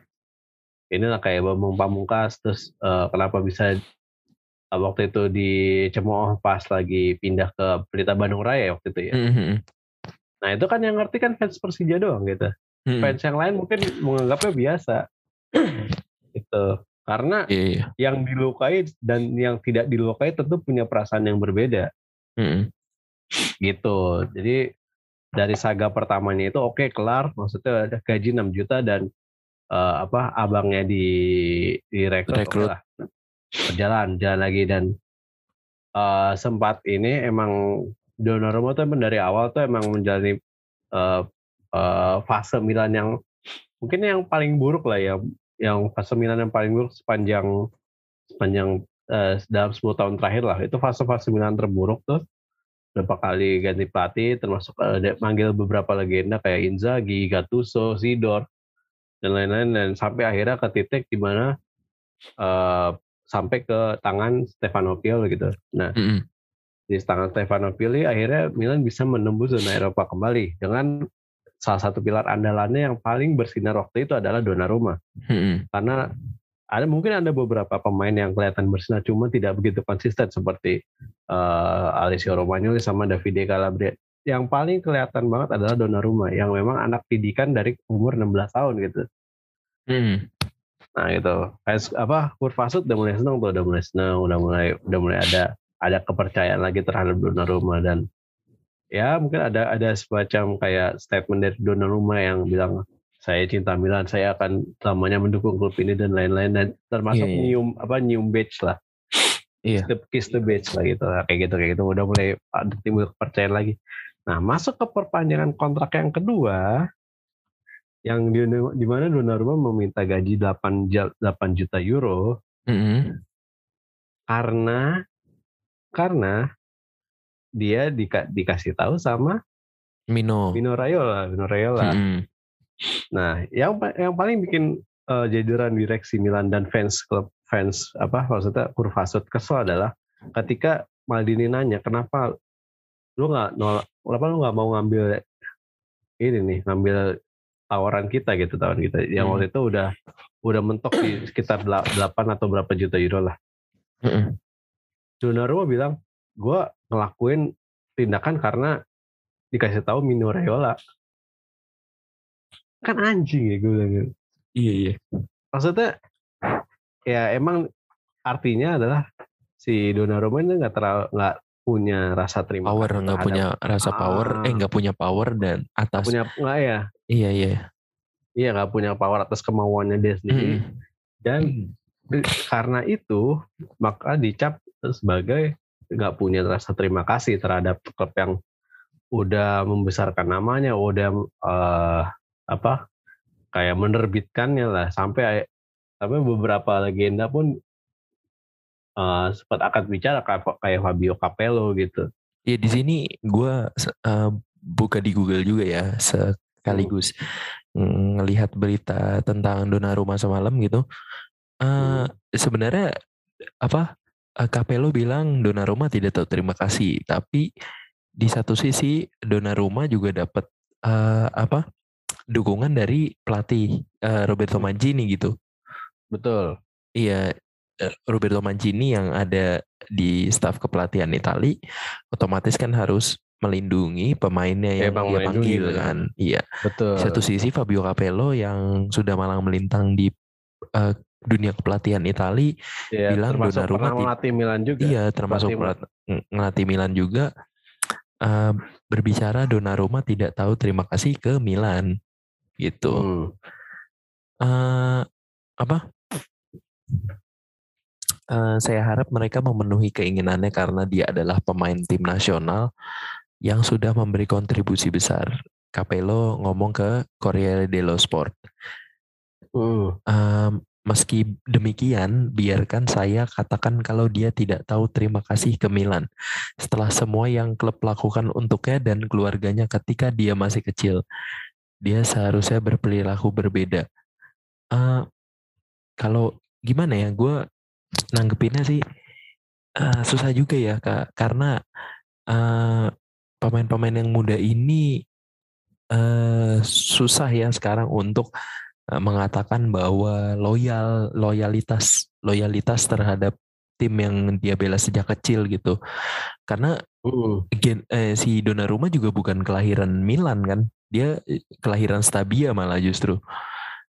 inilah kayak Bambang Pamungkas terus eh, kenapa bisa eh, waktu itu dicemooh pas lagi pindah ke Pelita Bandung Raya waktu itu ya. Mhm. Nah itu kan yang ngerti kan fans Persija doang gitu Mhm. fans yang lain mungkin menganggapnya biasa gitu karena Iya, iya. yang dilukai dan yang tidak dilukai tentu punya perasaan yang berbeda Mhm. gitu jadi dari saga pertamanya itu oke kelar maksudnya ada gaji 6 juta dan eh, apa abangnya di direkrut Rekrut. lah berjalan jalan lagi dan uh, sempat ini emang Donnarumma tuh emang dari awal tuh emang menjalani uh, uh, fase Milan yang mungkin yang paling buruk lah ya, yang fase Milan yang paling buruk sepanjang sepanjang uh, dalam 10 tahun terakhir lah. Itu fase-fase Milan terburuk tuh berapa kali ganti pelatih termasuk uh, manggil beberapa legenda kayak Inzaghi, Gattuso, Sidor dan lain-lain dan sampai akhirnya ke titik di mana uh, sampai ke tangan Stefano Pioli gitu. Nah, mm -hmm. Di tangan Stefano Pioli akhirnya Milan bisa menembus zona Eropa kembali dengan salah satu pilar andalannya yang paling bersinar waktu itu adalah Donnarumma. Mm -hmm. Karena ada mungkin ada beberapa pemain yang kelihatan bersinar cuma tidak begitu konsisten seperti uh, Alessio Romagnoli sama Davide Calabria. Yang paling kelihatan banget adalah Donnarumma yang memang anak didikan dari umur 16 tahun gitu. Hmm. Nah gitu. Kayak apa kurva udah mulai seneng tuh, udah mulai seneng, udah mulai udah mulai ada ada kepercayaan lagi terhadap Donnarumma dan ya mungkin ada ada semacam kayak statement dari Donnarumma yang bilang saya cinta Milan, saya akan selamanya mendukung klub ini dan lain-lain dan termasuk yeah, yeah. nyium apa nyium badge lah. Iya. Yeah. Kiss the badge lah gitu, kayak gitu kayak gitu. Udah mulai ada timbul kepercayaan lagi. Nah masuk ke perpanjangan kontrak yang kedua, yang di, di mana Donnarumma meminta gaji 8, 8 juta euro mm -hmm. karena karena dia di, dikasih tahu sama Mino Mino Raiola Mino Raiola mm -hmm. Nah, yang yang paling bikin uh, jadiran direksi Milan dan fans klub fans apa maksudnya Kurvasut kesel adalah ketika Maldini nanya kenapa lu nggak nolak kenapa lu nggak mau ngambil ini nih ngambil tawaran kita gitu tawaran kita yang hmm. waktu itu udah udah mentok di sekitar 8 atau berapa juta euro lah. Hmm. Donnarumma bilang gue ngelakuin tindakan karena dikasih tahu Mino Raiola kan anjing ya gue bilang gitu. iya iya maksudnya ya emang artinya adalah si Donnarumma ini nggak terlalu nggak punya rasa terima power nggak punya rasa power eh ah. nggak punya power dan atas punya nggak ya iya iya iya nggak punya power atas kemauannya dia sendiri hmm. dan karena itu maka dicap sebagai nggak punya rasa terima kasih terhadap klub yang udah membesarkan namanya udah uh, apa kayak menerbitkannya lah sampai sampai beberapa legenda pun uh, sempat akan bicara kayak, kayak Fabio Capello gitu. Ya di sini gue uh, buka di Google juga ya sekaligus hmm. ngelihat berita tentang Donnarumma semalam gitu. Uh, hmm. Sebenarnya apa Capello bilang Donnarumma tidak tahu terima kasih, tapi di satu sisi Donnarumma juga dapat uh, apa dukungan dari pelatih uh, Roberto Mancini gitu. Betul. Iya, eh, Roberto Mancini yang ada di staf kepelatihan Itali otomatis kan harus melindungi pemainnya yang ya, dia panggil kan. Iya. Betul. Satu sisi Fabio Capello yang sudah malang melintang di uh, dunia kepelatihan Itali ya, bilang Donnarumma melatih Milan juga. Iya, termasuk melatih Milan juga. Uh, berbicara Donnarumma tidak tahu terima kasih ke Milan gitu. Hmm. Uh, apa? Uh, saya harap mereka memenuhi keinginannya karena dia adalah pemain tim nasional yang sudah memberi kontribusi besar. Capello ngomong ke Corriere dello Sport. Uh. Uh, meski demikian, biarkan saya katakan kalau dia tidak tahu terima kasih ke Milan setelah semua yang klub lakukan untuknya dan keluarganya ketika dia masih kecil dia seharusnya berperilaku berbeda. Uh, kalau gimana ya, gue nanggepinnya sih uh, susah juga ya kak, karena pemain pemain-pemain yang muda ini uh, susah ya sekarang untuk uh, mengatakan bahwa loyal loyalitas loyalitas terhadap tim yang dia bela sejak kecil gitu. Karena uh. gen, eh, si Donnarumma juga bukan kelahiran Milan kan dia eh, kelahiran Stabia malah justru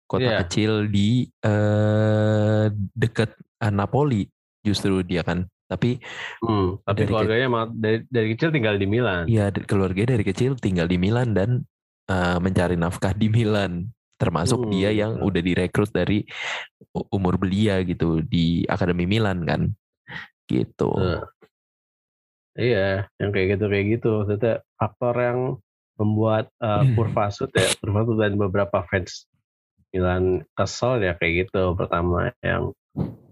kota yeah. kecil di uh, dekat uh, Napoli justru dia kan tapi hmm, tapi dari keluarganya ke, dari, dari kecil tinggal di Milan iya keluarga dari kecil tinggal di Milan dan uh, mencari nafkah di Milan termasuk hmm. dia yang udah direkrut dari umur belia gitu di Akademi Milan kan gitu. Uh. Iya, yang kayak gitu kayak gitu. Maksudnya faktor yang membuat uh, Kurvasut ya, Kurvasut dan beberapa fans Milan kesel ya kayak gitu. Pertama yang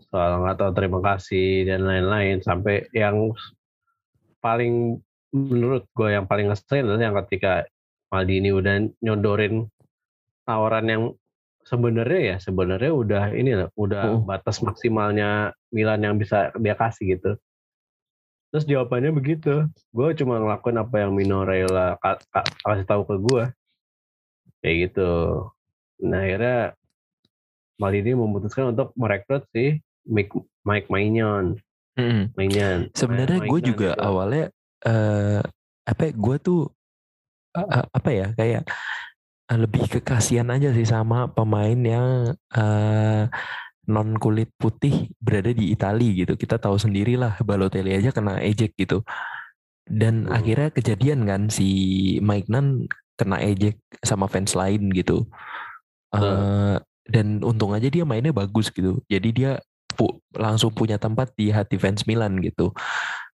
soal nggak tahu terima kasih dan lain-lain sampai yang paling menurut gue yang paling ngeselin adalah yang ketika Maldini udah nyodorin tawaran yang sebenarnya ya sebenarnya udah ini lah udah oh. batas maksimalnya Milan yang bisa dia kasih gitu terus jawabannya begitu gue cuma ngelakuin apa yang Minorella kasih tahu ke gue kayak gitu nah akhirnya Maldini memutuskan untuk merekrut si Mike Mike Maignan mm -hmm. sebenarnya gue juga itu. awalnya uh, apa ya, gue tuh uh, apa ya kayak lebih kekasian aja sih sama pemain yang uh, non kulit putih berada di Italia gitu. Kita tahu sendirilah Balotelli aja kena ejek gitu. Dan hmm. akhirnya kejadian kan si Mike Nan kena ejek sama fans lain gitu. Uh, hmm. Dan untung aja dia mainnya bagus gitu. Jadi dia pu langsung punya tempat di hati fans Milan gitu.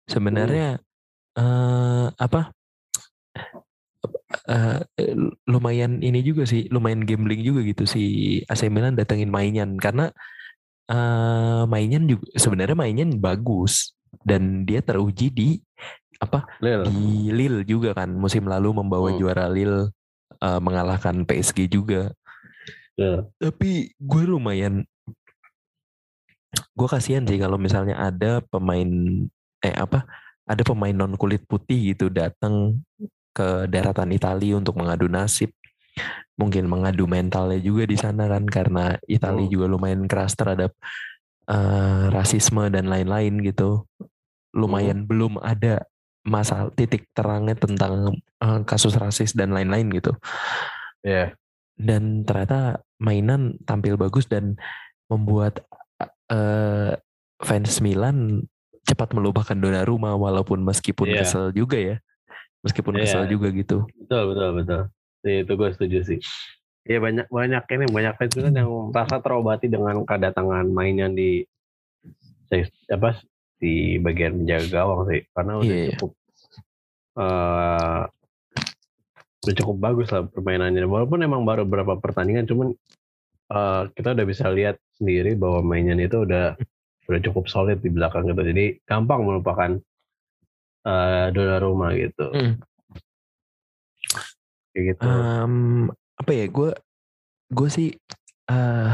Sebenarnya hmm uh, apa uh, lumayan ini juga sih, lumayan gambling juga gitu si AC Milan datengin Mainan karena uh, Mainan juga sebenarnya Mainan bagus dan dia teruji di apa Lille. di Lille juga kan musim lalu membawa hmm. juara Lille uh, mengalahkan PSG juga. Yeah. Tapi gue lumayan gue kasihan sih kalau misalnya ada pemain eh apa ada pemain non kulit putih gitu datang ke daratan Italia untuk mengadu nasib mungkin mengadu mentalnya juga di sana kan karena Italia juga lumayan keras terhadap uh, rasisme dan lain-lain gitu lumayan oh. belum ada masalah titik terangnya tentang uh, kasus rasis dan lain-lain gitu ya yeah. dan ternyata mainan tampil bagus dan membuat uh, fans Milan cepat melupakan Donnarumma walaupun meskipun yeah. kesel juga ya. Meskipun yeah. kesel juga gitu. Betul betul betul. Ya, itu gue setuju sih. Ya banyak banyak ini banyak fans kan yang merasa terobati dengan kedatangan mainnya di apa di bagian menjaga gawang sih karena udah yeah, iya. cukup uh, udah cukup bagus lah permainannya walaupun emang baru beberapa pertandingan cuman uh, kita udah bisa lihat sendiri bahwa mainnya itu udah udah cukup solid di belakang gitu jadi gampang melupakan uh, rumah gitu hmm. kayak gitu um, apa ya gue gue sih uh,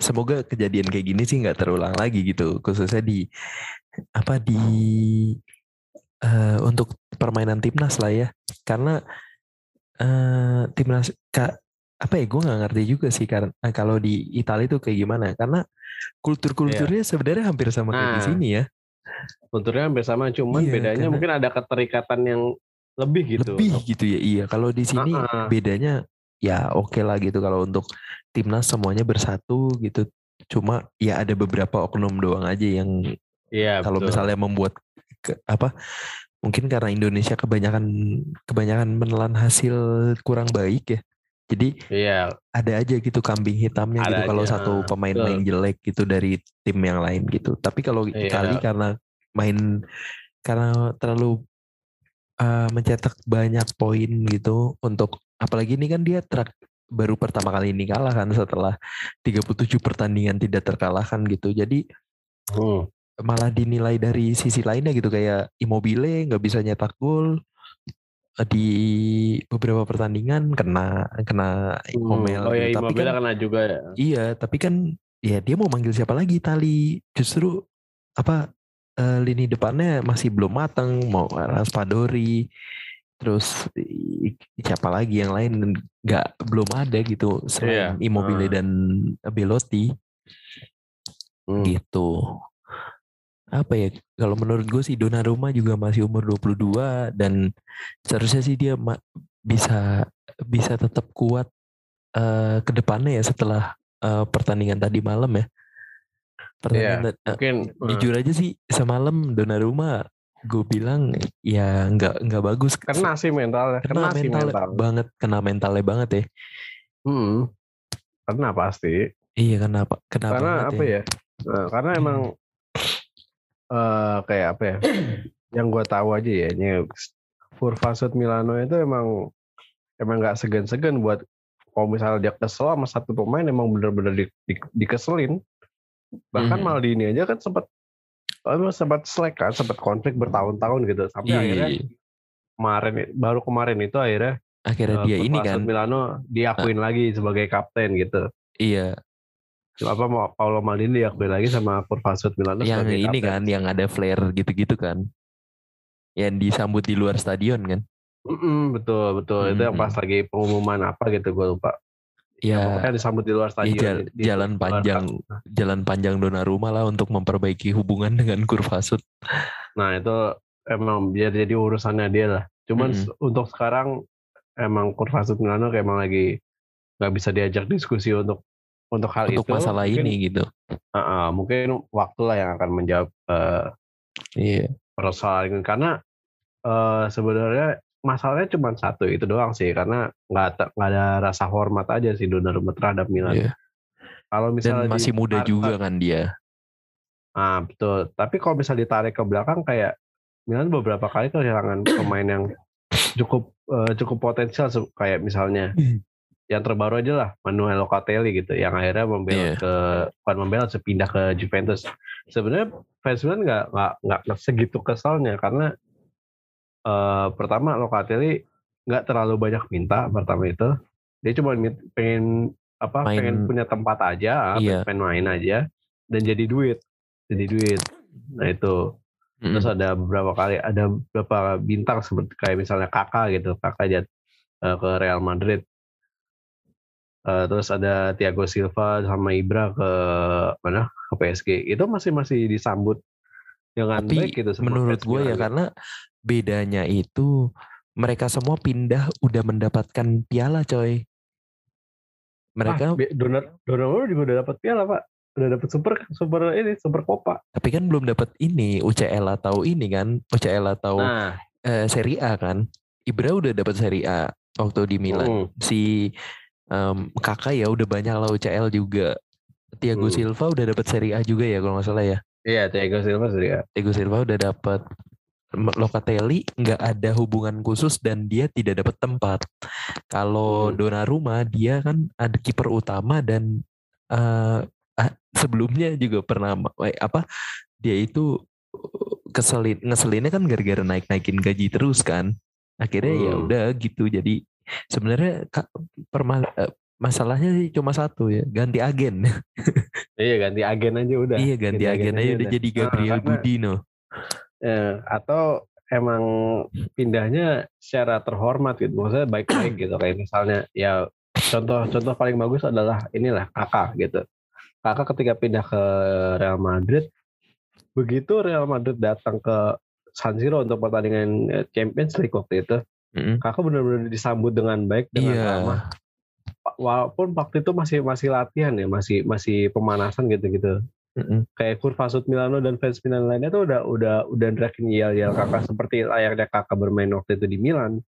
semoga kejadian kayak gini sih nggak terulang lagi gitu khususnya di apa di uh, untuk permainan timnas lah ya karena uh, timnas kak apa ya gue nggak ngerti juga sih karena kalau di Italia itu kayak gimana karena kultur-kulturnya yeah. sebenarnya hampir sama nah, kayak di nah. sini ya kulturnya hampir sama cuman iya, bedanya karena, mungkin ada keterikatan yang lebih gitu. Lebih gitu ya iya. Kalau di sini uh -uh. bedanya ya oke okay lah gitu kalau untuk timnas semuanya bersatu gitu. Cuma ya ada beberapa oknum doang aja yang yeah, kalau misalnya membuat ke, apa mungkin karena Indonesia kebanyakan kebanyakan menelan hasil kurang baik ya jadi iya. ada aja gitu kambing hitamnya ada gitu kalau satu pemain Betul. main jelek gitu dari tim yang lain gitu. Tapi kalau iya. kali karena main karena terlalu uh, mencetak banyak poin gitu untuk apalagi ini kan dia trak, baru pertama kali ini kalah kan setelah 37 pertandingan tidak terkalahkan gitu. Jadi hmm. malah dinilai dari sisi lainnya gitu kayak Immobile nggak bisa nyetak gol, di beberapa pertandingan kena kena hmm. Oh ya, tapi kan, kena juga ya. Iya, tapi kan ya dia mau manggil siapa lagi Tali. Justru apa uh, lini depannya masih belum matang, mau Raspadori terus siapa lagi yang lain nggak belum ada gitu selain yeah. Immobile uh. dan Belotti hmm. gitu apa ya kalau menurut gue sih Donnarumma juga masih umur 22 dan seharusnya sih dia bisa bisa tetap kuat uh, ke depannya ya setelah uh, pertandingan tadi malam ya. Pertandingan yeah, mungkin uh, jujur aja sih semalam Donnarumma gue bilang ya nggak nggak bagus. Kena sih mental, kena, kena mental, mental banget, kena mentalnya banget ya. Hmm, karena pasti. Iya kenapa? Kenapa? Karena apa ya? ya? Nah, karena emang eh kayak apa ya? yang gue tahu aja ya, ini Kurvasut Milano itu emang emang nggak segan-segan buat kalau misalnya dia kesel sama satu pemain emang bener-bener di, di, dikeselin. Bahkan Mhm. Maldini aja kan sempat emang sempat slack kan, sempat konflik bertahun-tahun gitu. Sampai Iya, akhirnya iya, kemarin baru kemarin itu akhirnya akhirnya eh, dia ini kan Milano diakuin lagi sebagai kapten gitu. iya apa mau Paolo Maldini diakui lagi sama Kurvasut Milano yang ini kapten. kan yang ada flare gitu-gitu kan yang disambut di luar stadion kan Mm-mm, betul betul itu yang pas lagi pengumuman apa gitu gue lupa. ya Pokoknya disambut di luar ya, stadion. jal- di- di jalan luar panjang jalan panjang Donnarumma lah untuk memperbaiki hubungan dengan Kurvasut Nah itu emang biar jadi urusannya dia lah. Cuman Mm-mm. s- untuk sekarang emang Kurvasut Milano kayak emang lagi nggak bisa diajak diskusi untuk untuk hal untuk itu. masalah mungkin, ini gitu uh, uh, mungkin waktulah yang akan menjawab eh, iya persoalan ini. karena eh, sebenarnya masalahnya cuma satu itu doang sih karena nggak ada- nggak ada rasa hormat aja sih Donnarumma terhadap Milan. Iya. Kalau dan misalnya masih muda juga kan dia Ah betul. Tapi kalau misalnya ditarik ke belakang kayak Milan beberapa kali kehilangan pemain yang cukup eh, cukup potensial kayak misalnya yang terbaru aja lah Manuel Locatelli gitu yang akhirnya membela Iya. ke bukan membela sepindah ke Juventus. Sebenarnya fans Milan nggak nggak nggak segitu kesalnya karena eh, pertama Locatelli nggak terlalu banyak minta pertama itu dia cuma pengen apa Main- pengen punya tempat aja Iya. pengen main aja dan jadi duit jadi duit nah itu Mm-mm. terus ada beberapa kali ada beberapa bintang seperti kayak misalnya kakak gitu kakak jat eh, ke Real Madrid Eh, terus ada Thiago Silva sama Ibra ke mana? Ke PSG itu masih masih disambut dengan Tapi baik gitu menurut gue ya karena bedanya itu mereka semua pindah udah mendapatkan piala coy. Mereka ah, Donar Donnarumma juga udah dapat piala pak. Udah dapat super super ini super copa. Tapi kan belum dapat ini UCL atau ini kan UCL atau nah. eh, Serie A kan. Ibra udah dapat Serie A waktu di Milan. mm, Si em, kakak ya udah banyak lah UCL juga. Thiago Hmm. Silva udah dapat Serie A juga ya kalau nggak salah ya. iya Thiago Silva sih ya Thiago Silva udah dapat Locatelli nggak ada hubungan khusus dan dia tidak dapat tempat. Kalau Hmm. Donnarumma dia kan ada kiper utama dan ah, sebelumnya juga pernah eh, apa dia itu eh, keselin ngeselinnya kan gara-gara naik-naikin gaji terus kan. Akhirnya ya Hmm. udah gitu. Jadi sebenarnya eh, masalahnya sih cuma satu ya, ganti agen. iya ganti agen aja udah iya ganti, agen, aja udah jadi Nah, Gabriel karena- Budino. Eh, atau emang pindahnya secara terhormat gitu maksudnya baik-baik gitu kayak misalnya ya contoh contoh paling bagus adalah inilah kakak gitu kakak ketika pindah ke Real Madrid begitu Real Madrid datang ke San Siro untuk pertandingan eh, Champions League waktu itu Mm-mm. kakak benar-benar disambut dengan baik dengan Iya. ramah walaupun waktu itu masih masih latihan ya masih masih pemanasan gitu-gitu Mm-mm. kayak Kurvasut Milano dan fans Milan lainnya tuh udah udah udah neriakin yel-yel kakak seperti layaknya kakak bermain waktu itu di Milan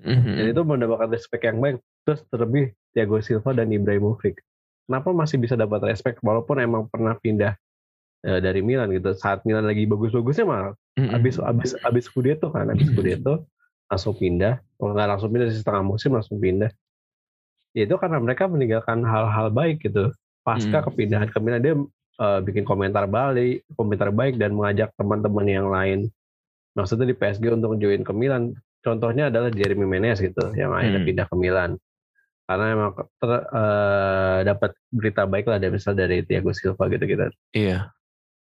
Mhm. dan itu mendapatkan respect yang baik terus terlebih Thiago Silva dan Ibrahimovic kenapa masih bisa dapat respect walaupun emang pernah pindah eh, dari Milan gitu saat Milan lagi bagus-bagusnya mah Mm-mm. abis abis abis Scudetto kan abis Scudetto langsung pindah. Kalau nggak langsung pindah di setengah musim langsung pindah. Ya itu karena mereka meninggalkan hal-hal baik gitu. Pasca Mm. kepindahan ke Milan dia eh, bikin komentar balik komentar baik dan mengajak teman-teman yang lain. Maksudnya di PSG untuk join ke Milan. Contohnya adalah Jeremy Menez gitu yang akhirnya Hmm. pindah ke Milan. Karena emang ter- eh, dapat berita baik lah dari misal dari Thiago Silva gitu gitu Iya.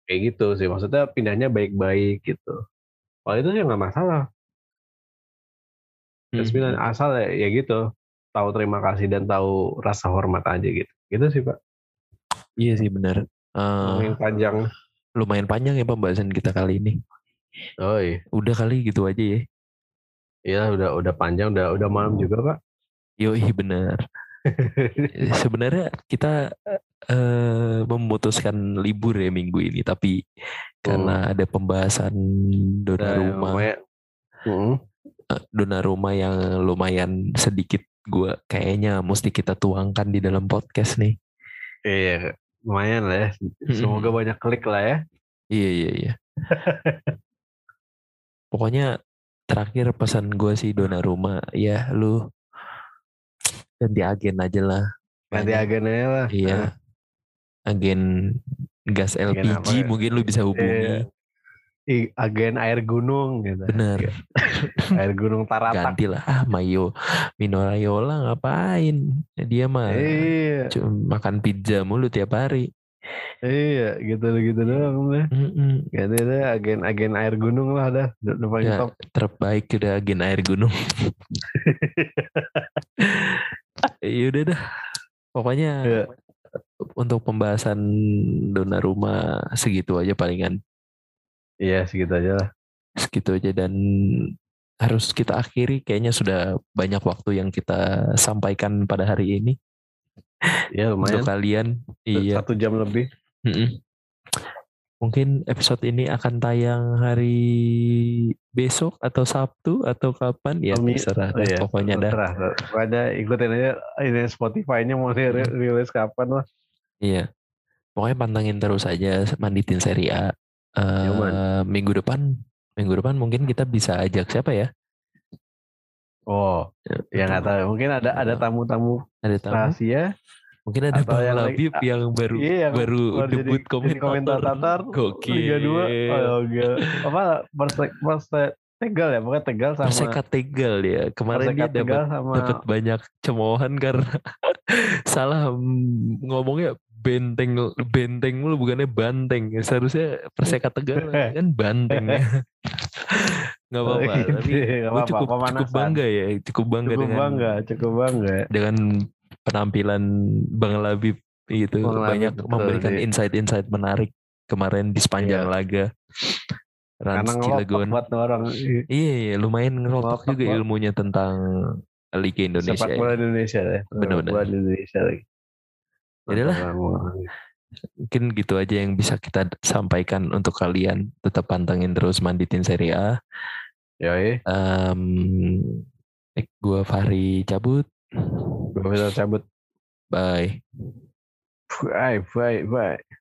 kayak gitu sih maksudnya pindahnya baik-baik gitu. Kalau itu sih nggak masalah Terus Milan asal ya, ya gitu tahu terima kasih dan tahu rasa hormat aja gitu gitu sih pak Iya sih benar. Eh, yang panjang lumayan panjang ya pembahasan kita kali ini. oh iya Udah kali gitu aja ya. Iya udah udah panjang udah udah malam juga pak Yoi benar. Sebenarnya kita eh memutuskan libur ya minggu ini, tapi karena ada pembahasan Donnarumma, Nah, Mm. eh, Donnarumma yang lumayan sedikit gua kayaknya mesti kita tuangkan di dalam podcast nih. Iya, lumayan lah ya. Semoga banyak klik lah ya. Iya iya iya. Pokoknya terakhir pesan gue sih Donnarumma ya lu ganti agen aja lah. Ganti agen aja lah. Iya. Agen gas LPG ya? mungkin lu bisa hubungi. I- agen air gunung gitu. Bener. Air gunung Taratak. Ganti lah. Ah Mayo. Mino Raiola ngapain? Dia mah Iya, cuma makan pizza mulu tiap hari. iya, gitu gitu doang deh. Mm-mm. Ganti deh agen agen air gunung lah dah. Udah udah paling Ya, top. terbaik udah agen air gunung. Iya udah dah. Pokoknya Iya. untuk pembahasan Donnarumma segitu aja palingan. Iya segitu aja lah. Segitu aja dan harus kita akhiri kayaknya sudah banyak waktu yang kita sampaikan pada hari ini Iya untuk lumayan. kalian. Iya. Satu jam lebih. Mm-mm. Mungkin episode ini akan tayang hari besok atau Sabtu atau kapan ya Kami- terserah Oh, iya. pokoknya dah. Pokoknya ikutin aja ini Spotify-nya mau rilis kapan lah. Iya. Pokoknya pantengin terus aja manditin seri A. Yaman. minggu depan, minggu depan mungkin kita bisa ajak siapa ya? Oh, ya nggak tahu. Mungkin ada ada tamu-tamu Ada tamu. rahasia. Mungkin ada atau Bang yang lagi- yang baru Iya, yang baru debut jadi komentator. komentator Gokil. Liga 2. Oh, gila. Apa Persek Persek Tegal ya? Pokoknya Tegal sama Perseka Tegal ya. Kemarin Perseka dia dapat sama dapat banyak cemoohan karena salah mm, ngomongnya benteng benteng mulu bukannya banteng seharusnya Perseka Tegal kan banteng ya nggak apa-apa Gitu, tapi gue apa-apa, cukup cukup pemanasan. bangga ya cukup bangga cukup dengan bangga, cukup bangga. dengan penampilan Bang Labib itu Bang banyak betul, memberikan iya. insight-insight menarik kemarin di sepanjang Iya. laga Rans Cilegon buat orang Iya, iya, lumayan Ngelotok juga ilmunya tentang Liga Indonesia. sepak ya. bola Indonesia deh. Sepak Bener-bener. bola Indonesia lagi. Yaudah. Mungkin gitu aja yang bisa kita sampaikan untuk kalian. Tetap pantengin terus manditin Serie A. Yoi, Em, eh, gua Fahri cabut. gue cabut. Bye. Bye, bye, bye.